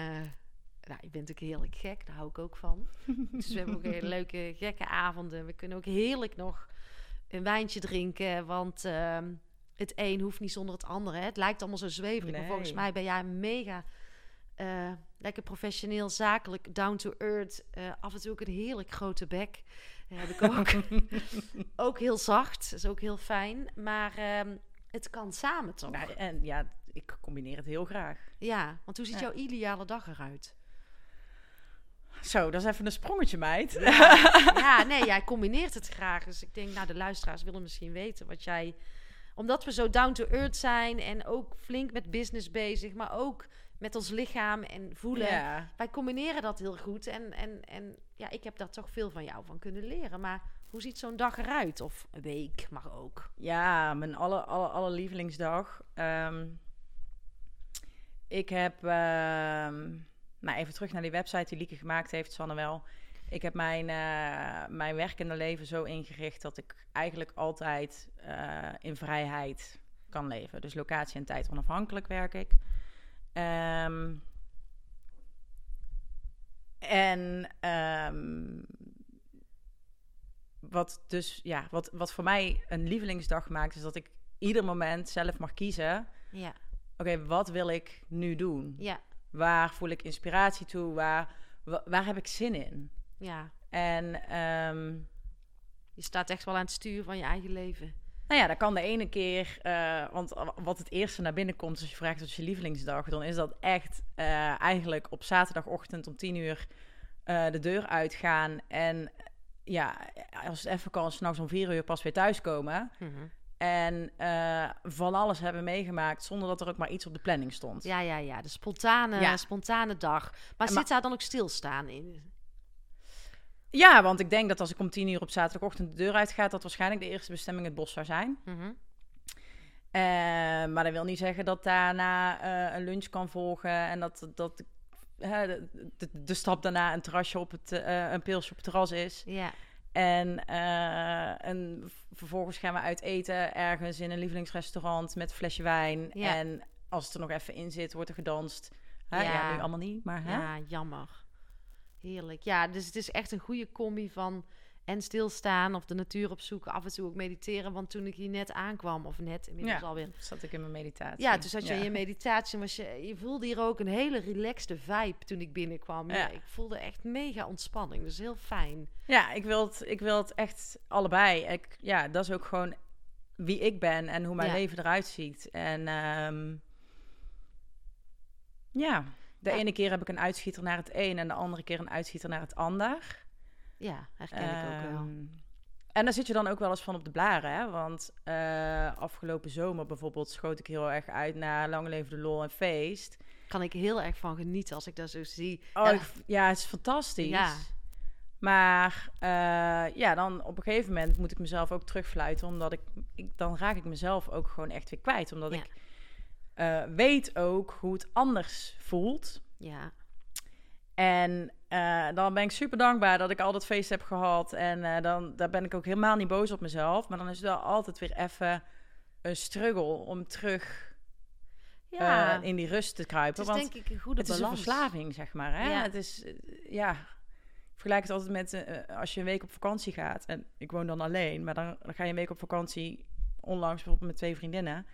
B: nou, je bent ook heerlijk gek, daar hou ik ook van. dus we hebben ook hele leuke gekke avonden. We kunnen ook heerlijk nog een wijntje drinken, want ehm, het een hoeft niet zonder het andere. Hè. Het lijkt allemaal zo zweverig, maar volgens mij ben jij mega lekker professioneel, zakelijk, down to earth. eh, af en toe ook een heerlijk grote bek. Dat heb ik ook. ook heel zacht, is ook heel fijn. Maar ehm, het kan samen toch?
A: Nou, en ja, ik combineer het heel graag.
B: Ja, want hoe ziet
A: Ja.
B: jouw ideale dag eruit?
A: Zo, dat is even een sprongetje, meid.
B: ja, nee, jij combineert het graag. Dus ik denk, nou, de luisteraars willen misschien weten wat jij... Omdat we zo down to earth zijn en ook flink met business bezig, maar ook met ons lichaam en voelen.
A: Ja.
B: Wij combineren dat heel goed. En, en, en ja, ik heb daar toch veel van jou van kunnen leren. Maar hoe ziet zo'n dag eruit? Of een week, maar ook.
A: Ja, mijn aller, aller, allerlievelingsdag. Ehm, ik heb, nou even terug naar die website die Lieke gemaakt heeft, Sanne wel. Ik heb mijn, eh, mijn werkende leven zo ingericht dat ik eigenlijk altijd eh, in vrijheid kan leven. Dus locatie en tijd onafhankelijk werk ik. Ehm, en ehm, wat dus ja, wat, wat voor mij een lievelingsdag maakt, is dat ik ieder moment zelf mag kiezen.
B: Ja,
A: Oké, wat wil ik nu doen?
B: ja,
A: Waar voel ik inspiratie toe? Waar, wa- waar heb ik zin in?
B: ja.
A: En ehm,
B: Je staat echt wel aan het stuur van je eigen leven.
A: Nou ja, dat kan de ene keer, uh, want wat het eerste naar binnen komt als je vraagt wat is je lievelingsdag, dan is dat echt uh, eigenlijk op zaterdagochtend om tien uur uh, de deur uitgaan en ja, als het even kan, s'nachts om vier uur pas weer thuiskomen. Mm -hmm. En uh, van alles hebben meegemaakt zonder dat er ook maar iets op de planning stond.
B: Ja, ja, ja. De spontane, ja. spontane dag. Maar zit daar dan ook stilstaan in?
A: Ja, want ik denk dat als ik om tien uur op zaterdagochtend de deur uitga, dat waarschijnlijk de eerste bestemming het bos zou zijn. Mm -hmm. uh, maar dat wil niet zeggen dat daarna uh, een lunch kan volgen en dat, dat de, de, de, stap daarna een terrasje op het, een pilsje op het terras is.
B: Ja.
A: En, en vervolgens gaan we uit eten ergens in een lievelingsrestaurant met een flesje wijn. Ja. En als het er nog even in zit, wordt er gedanst. Ja. ja, nu allemaal niet, maar?
B: Ja, jammer. Heerlijk. Ja, dus het is echt een goede combi van en stilstaan of de natuur opzoeken. Af en toe ook mediteren. Want toen ik hier net aankwam, of net inmiddels
A: ja,
B: alweer.
A: zat ik in mijn meditatie.
B: Ja, toen zat je in je meditatie. Was je, je voelde hier ook een hele relaxte vibe toen ik binnenkwam. Ja. ik voelde echt mega ontspanning. Dus heel fijn.
A: Ja, ik wil het, ik wil het echt allebei. Ik, ja, dat is ook gewoon wie ik ben en hoe mijn leven eruit ziet. En um, ja, de ene keer heb ik een uitschieter naar het een en de andere keer een uitschieter naar het ander.
B: Ja, herken ik ook wel. Ehm,
A: en daar zit je dan ook wel eens van op de blaren, hè? Want uh, afgelopen zomer bijvoorbeeld schoot ik heel erg uit naar Lang Leven de Lol en Feest.
B: Kan ik heel erg van genieten als ik dat zo zie.
A: Oh, ja, ja het is fantastisch. Ja. Maar uh, ja, dan op een gegeven moment moet ik mezelf ook terugfluiten, omdat ik, ik dan raak ik mezelf ook gewoon echt weer kwijt, omdat ja. ik uh, weet ook hoe het anders voelt.
B: Ja.
A: En uh, dan ben ik super dankbaar dat ik al dat feest heb gehad. En uh, dan daar ben ik ook helemaal niet boos op mezelf. Maar dan is het wel altijd weer even een struggle om terug ja. in die rust te kruipen.
B: Het is want denk ik een goede
A: het
B: balans.
A: is een verslaving, zeg maar. Hè? Ja. Het is, ja... Ik vergelijk het altijd met als je een week op vakantie gaat. En ik woon dan alleen. Maar dan, dan ga je een week op vakantie. Onlangs bijvoorbeeld met twee vriendinnen.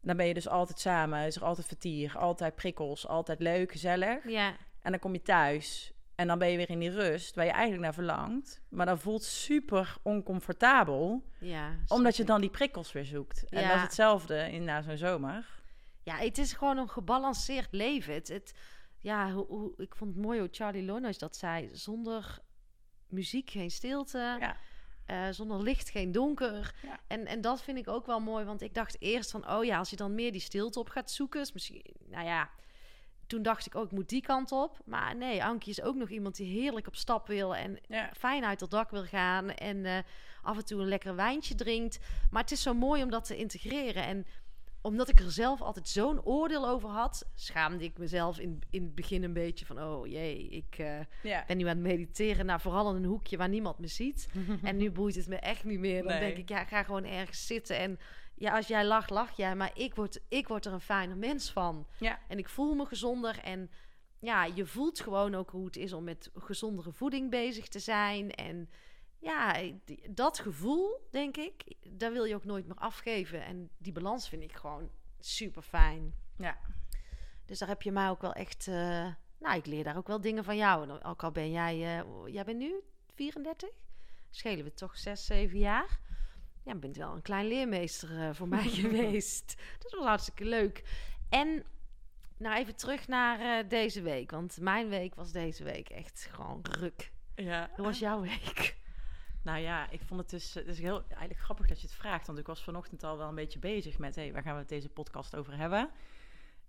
A: Dan ben je dus altijd samen. Is er altijd vertier. Altijd prikkels. Altijd leuk, gezellig.
B: Ja.
A: En dan kom je thuis en dan ben je weer in die rust waar je eigenlijk naar verlangt. Maar dat voelt super oncomfortabel.
B: Ja,
A: omdat je dan die prikkels weer zoekt. En dat is hetzelfde in na zo'n zomer.
B: Ja, het is gewoon een gebalanceerd leven. Het, het, ja, hoe, hoe, ik vond het mooi hoe Charlie Lonois dat zei. Zonder muziek geen stilte.
A: Ja.
B: Uh, zonder licht geen donker. Ja. En, en dat vind ik ook wel mooi. Want ik dacht eerst van... Oh ja, als je dan meer die stilte op gaat zoeken... Is misschien, nou ja toen dacht ik ook, oh, ik moet die kant op. Maar nee, Ankie is ook nog iemand die heerlijk op stap wil en
A: ja.
B: fijn uit het dak wil gaan en uh, af en toe een lekker wijntje drinkt. Maar het is zo mooi om dat te integreren. En omdat ik er zelf altijd zo'n oordeel over had, schaamde ik mezelf in, in het begin een beetje van: oh jee, ik uh,
A: ja.
B: ben nu aan het mediteren. Nou, vooral in een hoekje waar niemand me ziet. en nu boeit het me echt niet meer. Dan
A: nee.
B: denk ik, ja, ga gewoon ergens zitten en ja, als jij lacht, lach jij. Maar ik word, ik word er een fijner mens van.
A: Ja.
B: En ik voel me gezonder. En ja, je voelt gewoon ook hoe het is om met gezondere voeding bezig te zijn. En ja, dat gevoel, denk ik, daar wil je ook nooit meer afgeven. En die balans vind ik gewoon super fijn.
A: Ja.
B: Dus daar heb je mij ook wel echt. Uh, nou, ik leer daar ook wel dingen van jou. Ook al ben jij. Uh, jij bent nu 34? Schelen we toch 6, 7 jaar? ja, bent wel een klein leermeester uh, voor mij geweest. Dat was hartstikke leuk. En nou even terug naar deze week. Want mijn week was deze week echt gewoon ruk.
A: Ja.
B: Hoe was jouw week?
A: Nou ja, ik vond het dus, het is heel eigenlijk grappig dat je het vraagt. Want ik was vanochtend al wel een beetje bezig met... hé, hey, waar gaan we het deze podcast over hebben?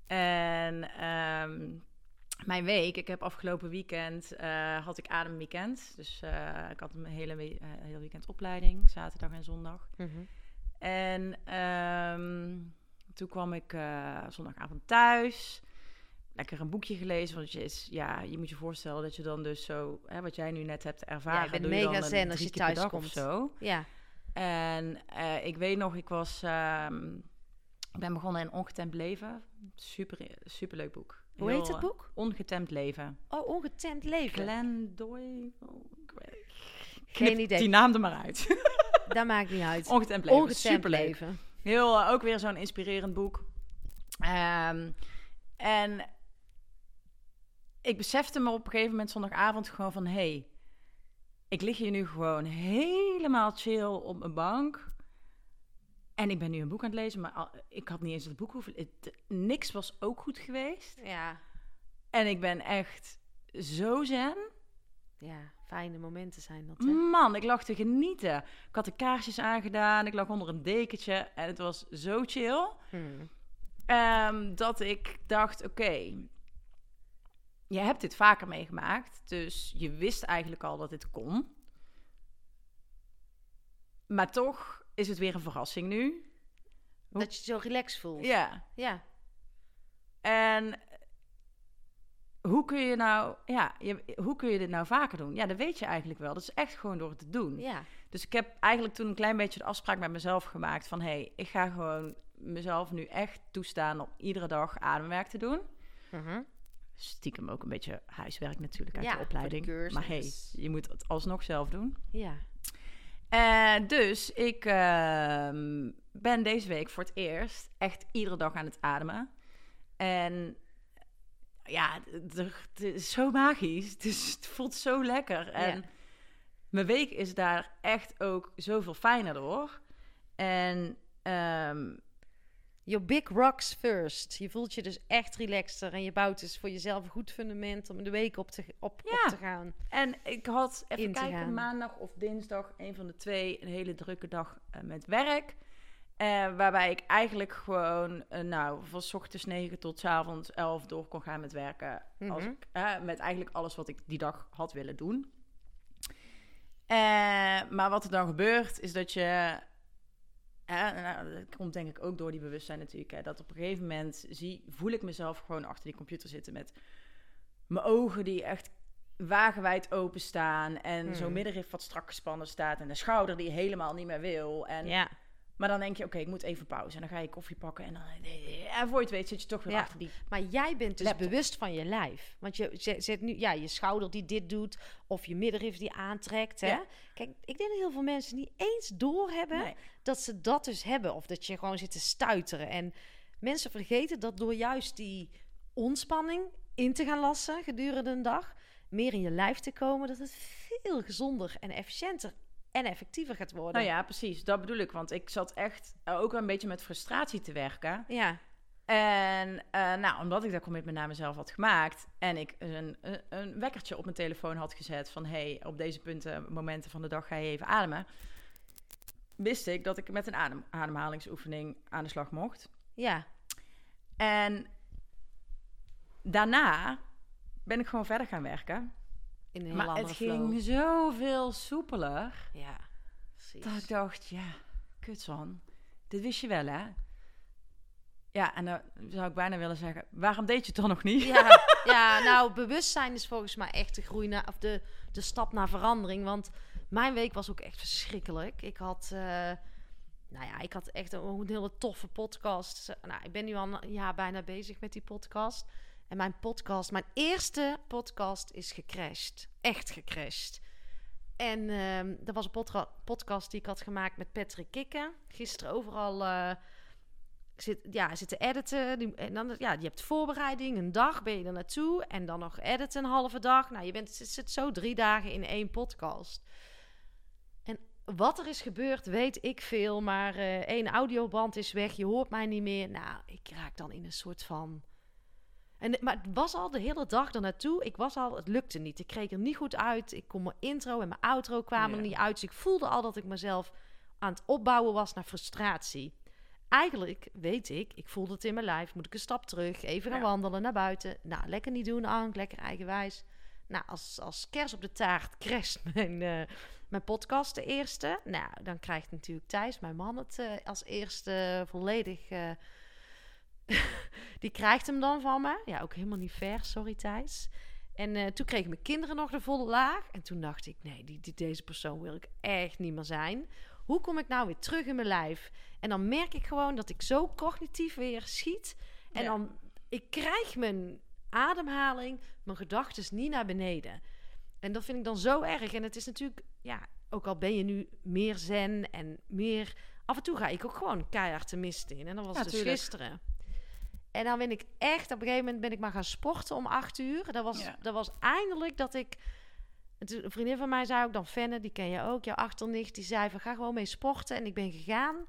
A: En um, mijn week, ik heb afgelopen weekend, uh, had ik ademweekend. Dus uh, ik had een hele, uh, hele weekend opleiding, zaterdag en zondag.
B: Mm -hmm.
A: En um, toen kwam ik zondagavond thuis. Lekker een boekje gelezen. Want je, is, ja, je moet je voorstellen dat je dan dus zo, hè, wat jij nu net hebt ervaren.
B: Ja, je bent mega zen als je thuis komt.
A: Of zo.
B: Ja.
A: En ik weet nog, ik was, um, ik ben begonnen in Ongetemd Leven. Super, super leuk boek.
B: Hoe heet het boek?
A: Ongetemd leven.
B: Oh, ongetemd leven.
A: Glenn Doy.
B: Geen idee.
A: Die naam er maar uit.
B: Dat maakt niet uit.
A: Ongetemd leven.
B: Ongetemd
A: Superleuk.
B: leven.
A: Heel, uh, ook weer zo'n inspirerend boek. Um, en ik besefte me op een gegeven moment zondagavond gewoon van... Hey, ik lig hier nu gewoon helemaal chill op mijn bank. En ik ben nu een boek aan het lezen, maar al- ik had niet eens het boek hoeven... Het, niks was ook goed geweest.
B: Ja.
A: En ik ben echt zo zen.
B: Ja, fijne momenten zijn dat, hè?
A: Man, ik lag te genieten. Ik had de kaarsjes aangedaan, ik lag onder een dekentje en het was zo chill.
B: Hmm.
A: Ehm, dat ik dacht, oké, je hebt dit vaker meegemaakt, dus je wist eigenlijk al dat dit kon. Maar toch is het weer een verrassing nu. Hoe-
B: Dat je je zo relaxed voelt.
A: Ja.
B: Ja.
A: En hoe kun je nou, ja, je, hoe kun je dit nou vaker doen? Ja, dat weet je eigenlijk wel. Dat is echt gewoon door het te doen.
B: Ja.
A: Dus ik heb eigenlijk toen een klein beetje de afspraak met mezelf gemaakt van... hé, hey, ik ga gewoon mezelf nu echt toestaan om iedere dag ademwerk te doen.
B: Mhm.
A: Stiekem ook een beetje huiswerk natuurlijk uit
B: Ja,
A: de opleiding. maar hey, je moet het alsnog zelf doen.
B: Ja.
A: En dus ik ehm, ben deze week voor het eerst echt iedere dag aan het ademen. En ja, het, is zo magisch. Het, is, het voelt zo lekker. En
B: Ja.
A: mijn week is daar echt ook zoveel fijner door. En ehm,
B: Your big rocks first. Je voelt je dus echt relaxter en je bouwt dus voor jezelf een goed fundament om de week op te, op,
A: Ja.
B: op te gaan.
A: En ik had, even kijken,
B: gaan.
A: maandag of dinsdag, een van de twee, een hele drukke dag eh, met werk. Eh, waarbij ik eigenlijk gewoon, eh, nou, van 's ochtends 9 tot 's avonds 11 door kon gaan met werken. Als
B: Mhm.
A: ik, met eigenlijk alles wat ik die dag had willen doen. Maar wat er dan gebeurt, is dat je. Eh, nou, dat komt denk ik ook door die bewustzijn natuurlijk. Hè, dat op een gegeven moment zie, voel ik mezelf gewoon achter die computer zitten met mijn ogen die echt wagenwijd openstaan. En
B: Hmm.
A: zo'n middenrif wat strak gespannen staat. En een schouder die helemaal niet meer wil. En,
B: Ja.
A: Maar dan denk je, oké, ik moet even pauze. En dan ga je koffie pakken. En dan, en voor je het weet zit je toch weer
B: Ja.
A: achter die...
B: Maar jij bent dus
A: Laptop.
B: bewust van je lijf. Want je zet nu ja, je schouder die dit doet, of je middenrif die aantrekt. Hè?
A: Ja.
B: Kijk, ik denk dat heel veel mensen niet eens doorhebben
A: Nee.
B: dat ze dat dus hebben. Of dat je gewoon zit te stuiteren. En mensen vergeten dat door juist die ontspanning in te gaan lassen gedurende een dag, meer in je lijf te komen, dat het veel gezonder en efficiënter en effectiever gaat worden.
A: Nou ja, precies. Dat bedoel ik. Want ik zat echt ook een beetje met frustratie te werken.
B: Ja,
A: En eh, nou, omdat ik dat commitment naar mezelf had gemaakt en ik een, een, een wekkertje op mijn telefoon had gezet van hey, op deze punten, momenten van de dag ga je even ademen, wist ik dat ik met een adem, ademhalingsoefening aan de slag mocht.
B: ja,
A: En daarna ben ik gewoon verder gaan werken.
B: In een heel
A: maar
B: andere
A: het
B: flow.
A: ging zoveel soepeler
B: Ja, precies.
A: dat ik dacht, ja, kutson, dit wist je wel hè? Ja, en dan zou ik bijna willen zeggen, waarom deed je het dan nog niet?
B: Ja, ja, nou, bewustzijn is volgens mij echt de groei naar, of de, de stap naar verandering. Want mijn week was ook echt verschrikkelijk. Ik had, eh, nou ja, ik had echt een, een hele toffe podcast. Nou, ik ben nu al een jaar bijna bezig met die podcast. En mijn podcast, mijn eerste podcast is gecrashed. Echt gecrashed. En ehm dat was een podca- podcast die ik had gemaakt met Patrick Kikken. Gisteren overal eh, zit, ja, zitten editen. En dan, ja, je hebt voorbereiding, een dag ben je er naartoe. En dan nog editen een halve dag. Nou, je bent, zit, zit zo drie dagen in één podcast. En wat er is gebeurd, weet ik veel. Maar eh één audioband is weg, je hoort mij niet meer. Nou, ik raak dan in een soort van... En, maar het was al de hele dag er naartoe. Ik was al, het lukte niet. Ik kreeg er niet goed uit. Ik kon mijn intro en mijn outro kwamen er
A: Ja.
B: niet uit. Dus ik voelde al dat ik mezelf aan het opbouwen was naar frustratie. Eigenlijk weet ik, ik voelde het in mijn lijf. Moet ik een stap terug, even gaan
A: Ja.
B: wandelen naar buiten. Nou, lekker niet doen, Ank, lekker eigenwijs. Nou, als, als kers op de taart crasht mijn, eh, mijn podcast de eerste. Nou, dan krijgt natuurlijk Thijs, mijn man, het eh, als eerste volledig... eh, die krijgt hem dan van me. Ja, ook helemaal niet fair, sorry Thijs. En eh, toen kregen mijn kinderen nog de volle laag. En toen dacht ik, nee, die, die, deze persoon wil ik echt niet meer zijn. Hoe kom ik nou weer terug in mijn lijf? En dan merk ik gewoon dat ik zo cognitief weer schiet. En
A: Ja.
B: dan, ik krijg mijn ademhaling, mijn gedachten niet naar beneden. En dat vind ik dan zo erg. En het is natuurlijk, ja, ook al ben je nu meer zen en meer... Af en toe ga ik ook gewoon keihard de mist in. En dat was
A: Ja,
B: dus
A: tuurlijk.
B: gisteren. En dan ben ik echt, op een gegeven moment ben ik maar gaan sporten om acht uur. Dat was,
A: Ja.
B: dat was eindelijk dat ik Een vriendin van mij zei ook dan, Fenne, die ken je ook, jouw achternicht, die zei van ga gewoon mee sporten. En ik ben gegaan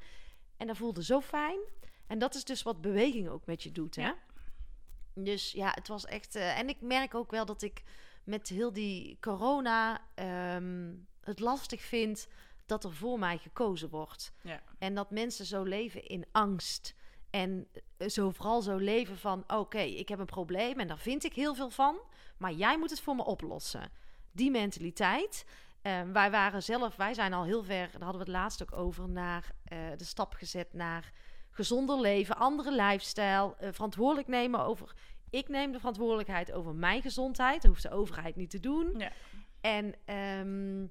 B: en dat voelde zo fijn. En dat is dus wat beweging ook met je doet, hè?
A: Ja.
B: Dus ja, het was echt... eh, en ik merk ook wel dat ik met heel die corona ehm, het lastig vind dat er voor mij gekozen wordt.
A: Ja.
B: En dat mensen zo leven in angst. En eh, zo vooral zo leven van... oké, ik heb een probleem en daar vind ik heel veel van... maar jij moet het voor me oplossen. Die mentaliteit. Eh, wij waren zelf, wij zijn al heel ver... daar hadden we het laatst ook over... naar eh, de stap gezet naar gezonder leven... andere lifestyle, eh, verantwoordelijk nemen over... ik neem de verantwoordelijkheid over mijn gezondheid... dat hoeft de overheid niet te doen.
A: Ja.
B: En ehm,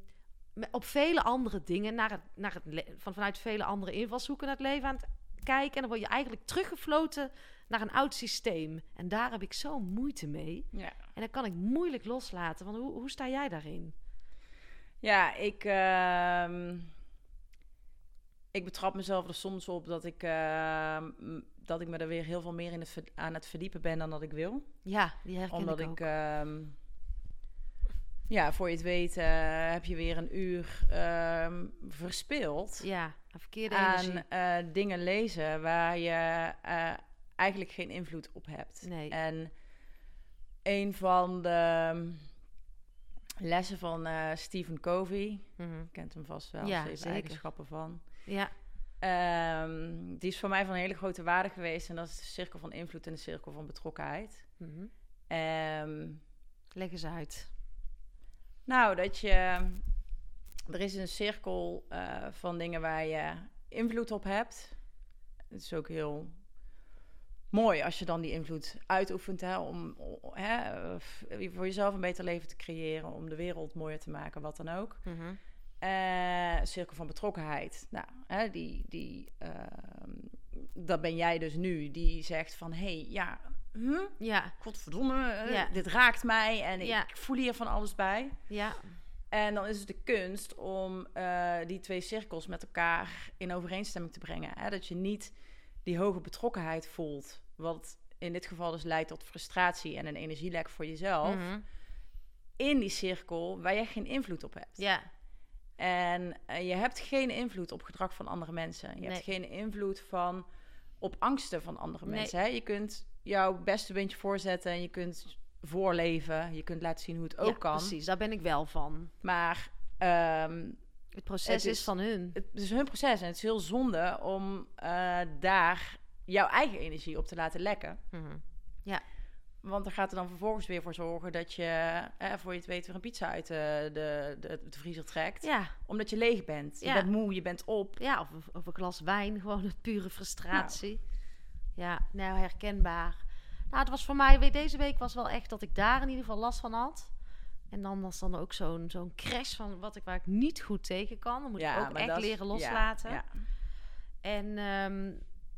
B: op vele andere dingen, naar het, naar het van, vanuit vele andere invalshoeken naar het leven aan het kijken. En dan word je eigenlijk teruggefloten naar een oud systeem. En daar heb ik zo moeite mee.
A: Ja.
B: En dat kan ik moeilijk loslaten. Want hoe, hoe sta jij daarin?
A: Ja, ik, ehm, ik betrap mezelf er soms op dat ik, ehm, dat ik me er weer heel veel meer in het, aan het verdiepen ben dan dat ik wil.
B: Ja, die herken
A: Omdat
B: ik
A: ehm, ja, voor je het weet eh, heb je weer een uur verspild
B: ja, verkeerde
A: aan eh, dingen lezen waar je eh, eigenlijk geen invloed op hebt.
B: Nee.
A: En een van de lessen van eh, Stephen Covey,
B: Mhm.
A: je kent hem vast wel,
B: Ja,
A: zeven
B: zeker.
A: eigenschappen van.
B: Ja,
A: Ehm, die is voor mij van een hele grote waarde geweest. En dat is de cirkel van invloed en de cirkel van betrokkenheid.
B: mhm.
A: Ehm,
B: leg eens uit.
A: nou, dat je... Er is een cirkel eh, van dingen waar je invloed op hebt. Het is ook heel mooi als je dan die invloed uitoefent... Hè, om hè, f- voor jezelf een beter leven te creëren... om de wereld mooier te maken, wat dan ook. Eh, cirkel van betrokkenheid. Nou, hè, die, die, ehm, dat ben jij dus nu. Die zegt van, hé, hey, ja, hm,
B: Ja,
A: godverdomme, eh,
B: Ja.
A: dit raakt mij en
B: Ja.
A: ik voel hier van alles bij.
B: ja,
A: En dan is het de kunst om eh, die twee cirkels met elkaar in overeenstemming te brengen. Hè? Dat je niet die hoge betrokkenheid voelt, wat in dit geval dus leidt tot frustratie en een energielek voor jezelf,
B: Mhm.
A: in die cirkel waar je geen invloed op hebt.
B: ja,
A: En eh, je hebt geen invloed op gedrag van andere mensen. Je
B: Nee.
A: hebt geen invloed van, op angsten van andere
B: Nee.
A: mensen. Hè? Je kunt jouw beste beentje voorzetten en je kunt voorleven. Je kunt laten zien hoe het ook
B: ja,
A: kan.
B: precies. Daar ben ik wel van.
A: Maar ehm,
B: Het proces
A: Het
B: is,
A: is-
B: van hun.
A: het is hun proces en het is heel zonde om eh, daar jouw eigen energie op te laten lekken.
B: Mhm.
A: Want dan gaat er dan vervolgens weer voor zorgen dat je, eh, voor je het weet, weer een pizza uit de, de, de, de vriezer trekt.
B: Ja,
A: Omdat je leeg bent. Je
B: Ja.
A: bent moe, je bent op.
B: Ja, of, of een glas wijn, gewoon het pure frustratie. Ja, nou herkenbaar. Nou, het was voor mij, weet- deze week was wel echt dat ik daar in ieder geval last van had. En dan was dan ook zo'n zo'n crash van wat ik, waar ik niet goed tegen kan. Dan moet ik ook echt leren
A: ja,
B: loslaten.
A: ja.
B: En ehm,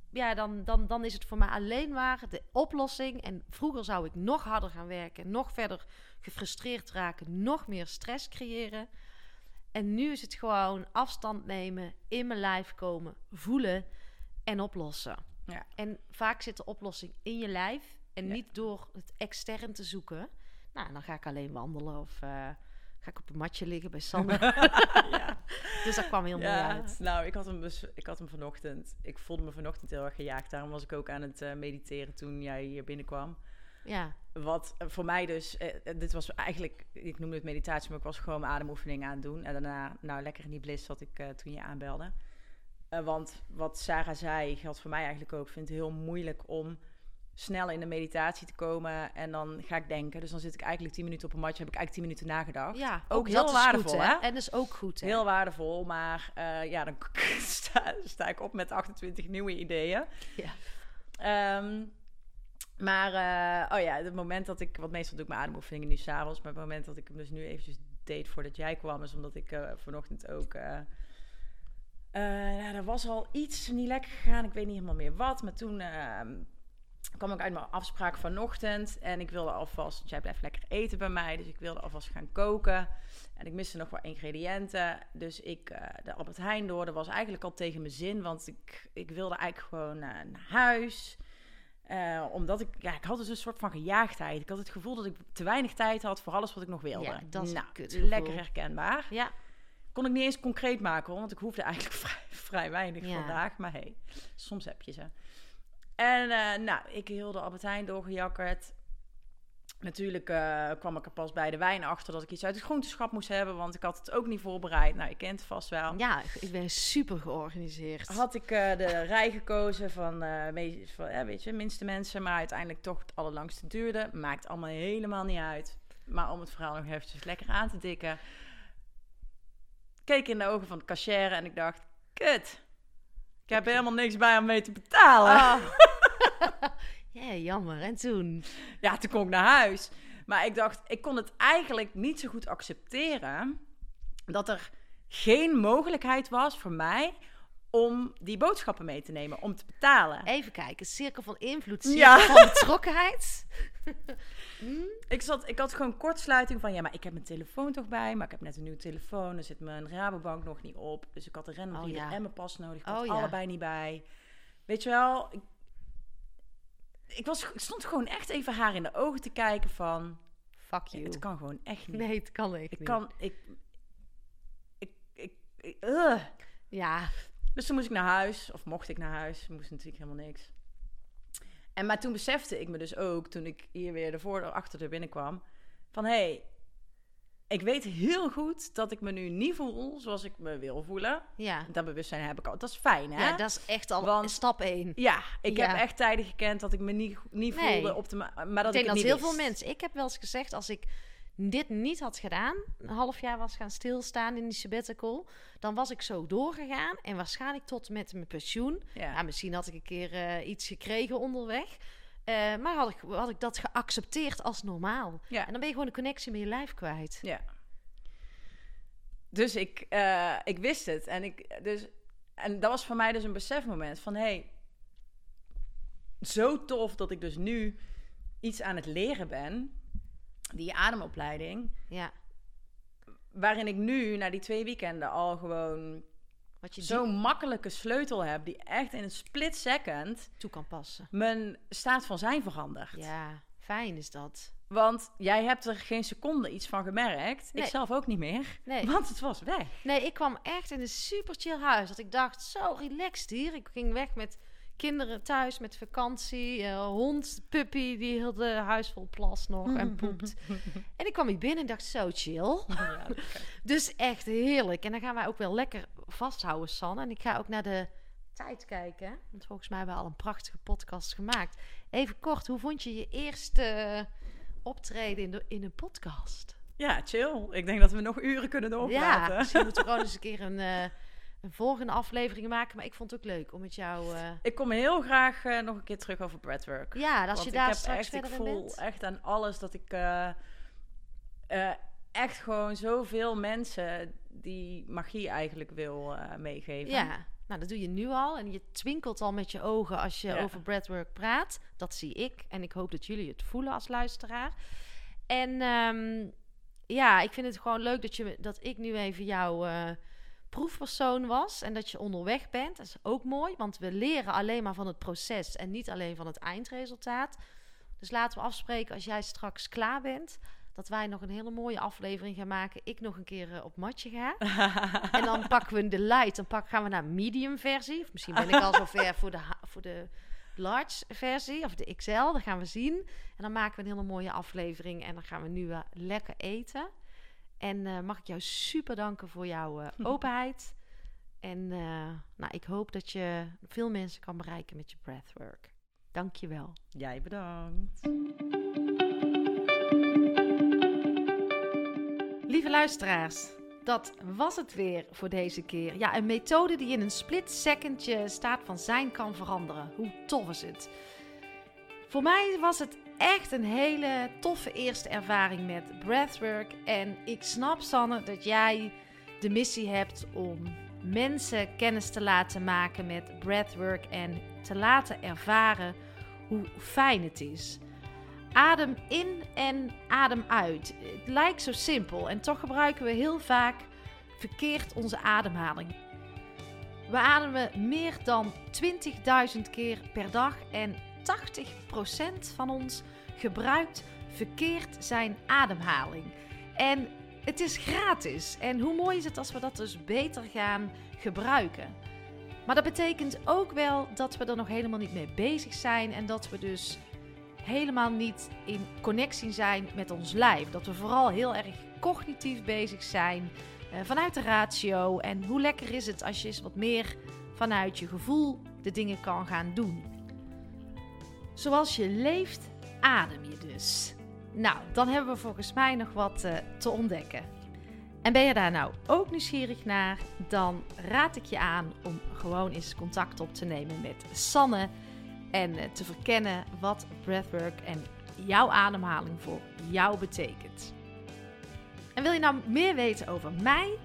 B: ja, dan, dan, dan is het voor mij alleen maar de oplossing. En vroeger zou ik nog harder gaan werken, nog verder gefrustreerd raken, nog meer stress creëren. En nu is het gewoon afstand nemen, in mijn lijf komen, voelen en oplossen.
A: Ja.
B: En vaak zit de oplossing in je lijf en
A: Ja.
B: niet door het extern te zoeken. Nou, dan ga ik alleen wandelen of eh, ga ik op een matje liggen bij Sander.
A: ja.
B: dus dat kwam heel mooi
A: Ja,
B: uit.
A: nou, ik had, hem dus, ik had hem vanochtend. Ik voelde me vanochtend heel erg gejaagd. Daarom was ik ook aan het eh, mediteren toen jij hier binnenkwam.
B: Ja,
A: Wat eh, voor mij dus, eh, dit was eigenlijk, ik noemde het meditatie, maar ik was gewoon mijn ademoefeningen aan het doen. En daarna, nou, lekker in die bliss zat ik toen je aanbelde. Want wat Sarah zei, geldt voor mij eigenlijk ook. Ik vind het heel moeilijk om snel in de meditatie te komen. En dan ga ik denken. Dus dan zit ik eigenlijk tien minuten op een matje, heb ik eigenlijk tien minuten nagedacht.
B: ja
A: Ook heel waardevol,
B: goed,
A: hè?
B: En dat is ook goed, hè?
A: Heel waardevol, maar eh, ja, dan sta, sta ik op met 28 nieuwe ideeën.
B: Ja.
A: Ehm, maar, eh, oh ja, het moment dat ik, want meestal doe ik mijn ademoefeningen nu s'avonds, maar het moment dat ik hem dus nu eventjes deed voordat jij kwam, is omdat ik eh, vanochtend ook, ja, er was al iets niet lekker gegaan, ik weet niet helemaal meer wat, maar toen ehm, kwam ik uit mijn afspraak vanochtend en ik wilde alvast, want jij blijft lekker eten bij mij, dus ik wilde alvast gaan koken. En ik miste nog wat ingrediënten. Dus ik eh, de Albert Heijn door. Dat was eigenlijk al tegen mijn zin. Want ik, ik wilde eigenlijk gewoon eh, naar huis. Eh, omdat ik, ja, ik had dus een soort van gejaagdheid. Ik had het gevoel dat ik te weinig tijd had voor alles wat ik nog wilde.
B: Ja, dat is
A: nou, lekker herkenbaar.
B: Ja,
A: Kon ik niet eens concreet maken, hoor, want ik hoefde eigenlijk vrij, vrij weinig
B: Ja.
A: vandaag. Maar hey, soms heb je ze. En eh, nou, ik heel de Albert Heijn doorgejakkerd. Natuurlijk eh, kwam ik er pas bij de wijn achter dat ik iets uit het groenteschap moest hebben, want ik had het ook niet voorbereid. Nou, je kent het vast wel.
B: ja, ik ben super georganiseerd.
A: Had ik eh, de rij gekozen van, me- van ja, weet je, minste mensen, maar uiteindelijk toch het allerlangste duurde. Maakt allemaal helemaal niet uit. Maar om het verhaal nog eventjes lekker aan te dikken. Keek in de ogen van de cashier en ik dacht, kut. Ik heb helemaal niks bij om mee te betalen.
B: Oh. ja, jammer. En toen?
A: Ja, toen kon ik naar huis. Maar ik dacht, ik kon het eigenlijk niet zo goed accepteren dat er geen mogelijkheid was voor mij om die boodschappen mee te nemen, om te betalen.
B: Even kijken. Cirkel van invloed, cirkel
A: Ja.
B: van betrokkenheid.
A: Ik, zat, ik had gewoon kortsluiting van, ja, maar ik heb mijn telefoon toch bij, maar ik heb net een nieuwe telefoon, er zit mijn Rabobank nog niet op, dus ik had de random
B: Oh, ja.
A: en mijn pas nodig, ik had
B: Oh, ja.
A: allebei niet bij. Weet je wel, ik, ik, was, ik stond gewoon echt even haar in de ogen te kijken van,
B: Fuck you.
A: het kan gewoon echt niet.
B: Nee, het kan echt
A: Ik
B: niet.
A: kan, ik, ik, ik, ik- ugh.
B: Ja,
A: Dus toen moest ik naar huis, of mocht ik naar huis, moest natuurlijk helemaal niks. En maar toen besefte ik me dus ook, toen ik hier weer de voordeur achter de binnenkwam, van hé, hey, ik weet heel goed dat ik me nu niet voel zoals ik me wil voelen.
B: ja.
A: Dat bewustzijn heb ik al. Dat is fijn, hè?
B: Ja, dat is echt al
A: Want-
B: stap 1.
A: Ja, ik
B: Ja.
A: heb echt tijden gekend dat ik me niet, niet
B: Nee.
A: voelde op de ma- maar dat
B: ik denk
A: ik
B: dat heel veel mensen... Ik heb wel eens gezegd, als ik dit niet had gedaan... een half jaar was gaan stilstaan in die sabbatical... dan was ik zo doorgegaan en waarschijnlijk tot met mijn pensioen.
A: Ja.
B: Ja, misschien had ik een keer eh, iets gekregen onderweg. Eh, maar had ik, had ik dat geaccepteerd als normaal.
A: Ja.
B: En dan ben je gewoon de connectie met je lijf kwijt.
A: Ja. Dus ik, eh, ik wist het. En, ik, dus, en dat was voor mij dus een besefmoment van... hé, hey, zo tof dat ik dus nu iets aan het leren ben. Die ademopleiding.
B: Ja,
A: Waarin ik nu, na die twee weekenden, al gewoon
B: wat je
A: zo'n makkelijke sleutel heb... die echt in een split second
B: toe kan passen.
A: mijn staat van zijn verandert.
B: Ja, fijn is dat.
A: Want jij hebt er geen seconde iets van gemerkt.
B: Nee.
A: Ik zelf ook niet meer.
B: Nee.
A: Want het was weg.
B: Nee, ik kwam echt in een super chill huis. Dat ik dacht, zo relaxed hier. Ik ging weg met kinderen thuis, met vakantie. eh, hond, puppy, die heel de huis vol plas nog en poept. en ik kwam hier binnen en dacht, zo chill.
A: Ja,
B: Dus echt heerlijk. En dan gaan wij ook wel lekker vasthouden, Sanne. En ik ga ook naar de tijd kijken. Want volgens mij hebben we al een prachtige podcast gemaakt. Even kort, hoe vond je je eerste optreden in, de, in een podcast?
A: Ja, chill. Ik denk dat we nog uren kunnen
B: Ja,
A: doorpraten.
B: misschien moeten we gewoon eens een keer een, eh, een volgende aflevering maken. Maar ik vond het ook leuk om met jou... eh,
A: Ik kom heel graag eh, nog een keer terug over breathwork.
B: ja, als je daar
A: ik heb
B: straks
A: echt, ik voel
B: bent.
A: echt aan alles dat ik eh, echt gewoon zoveel mensen die magie eigenlijk wil meegeven.
B: Ja, nou dat doe je nu al. En je twinkelt al met je ogen als je
A: Ja.
B: over breathwork praat. Dat zie ik. En ik hoop dat jullie het voelen als luisteraar. En ehm, ja, ik vind het gewoon leuk dat, je, dat ik nu even jouw eh, proefpersoon was. En dat je onderweg bent. Dat is ook mooi, want we leren alleen maar van het proces en niet alleen van het eindresultaat. Dus laten we afspreken als jij straks klaar bent. Dat wij nog een hele mooie aflevering gaan maken. Ik nog een keer eh, op matje ga. En dan pakken we de light. Dan pak, gaan we naar medium versie. Of misschien ben ik al zover voor de, voor de large versie. Of de XL. Dat gaan we zien. En dan maken we een hele mooie aflevering. En dan gaan we nu eh, lekker eten. En eh, mag ik jou super danken voor jouw eh, openheid. En eh, nou, ik hoop dat je veel mensen kan bereiken met je breathwork. Dank je wel.
A: Jij bedankt.
B: Lieve luisteraars, dat was het weer voor deze keer. Ja, een methode die in een split second je staat van zijn kan veranderen. Hoe tof is het? Voor mij was het echt een hele toffe eerste ervaring met breathwork. En ik snap, Sanne, dat jij de missie hebt om mensen kennis te laten maken met breathwork en te laten ervaren hoe fijn het is. Adem in en adem uit. Het lijkt zo simpel en toch gebruiken we heel vaak verkeerd onze ademhaling. We ademen meer dan 20.000 keer per dag en 80% van ons gebruikt verkeerd zijn ademhaling. En het is gratis. En hoe mooi is het als we dat dus beter gaan gebruiken? Maar dat betekent ook wel dat we er nog helemaal niet mee bezig zijn en dat we dus helemaal niet in connectie zijn met ons lijf. Dat we vooral heel erg cognitief bezig zijn uh, vanuit de ratio. En hoe lekker is het als je eens wat meer vanuit je gevoel de dingen kan gaan doen. Zoals je leeft, adem je dus. Nou, dan hebben we volgens mij nog wat uh, te ontdekken. En ben je daar nou ook nieuwsgierig naar, dan raad ik je aan om gewoon eens contact op te nemen met Sanne en uh, te verkennen wat breathwork en jouw ademhaling voor jou betekent. En wil je nou meer weten over mij?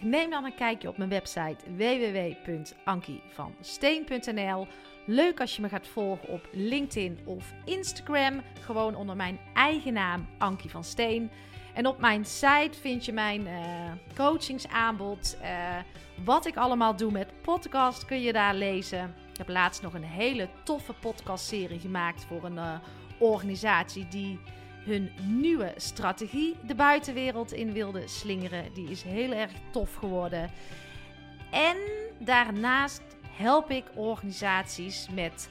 B: Neem dan een kijkje op mijn website www.ankievansteen.nl. Leuk als je me gaat volgen op LinkedIn of Instagram, gewoon onder mijn eigen naam Ankie van Steen. En op mijn site vind je mijn uh, coachingsaanbod. Uh, wat ik allemaal doe met podcast kun je daar lezen. Ik heb laatst nog een hele toffe podcastserie gemaakt voor een uh, organisatie die hun nieuwe strategie de buitenwereld in wilde slingeren. Die is heel erg tof geworden. En daarnaast help ik organisaties met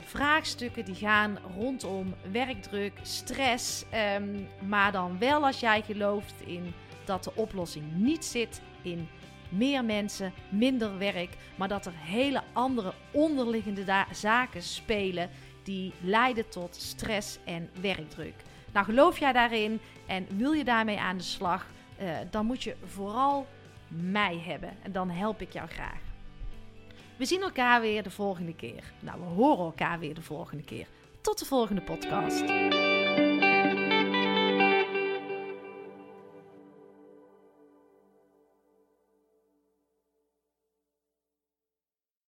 B: vraagstukken die gaan rondom werkdruk, stress. Um, maar dan wel als jij gelooft in dat de oplossing niet zit in meer mensen, minder werk, maar dat er hele andere onderliggende zaken spelen die leiden tot stress en werkdruk. Nou, geloof jij daarin en wil je daarmee aan de slag, uh, dan moet je vooral mij hebben en dan help ik jou graag. We zien elkaar weer de volgende keer. Nou, we horen elkaar weer de volgende keer. Tot de volgende podcast.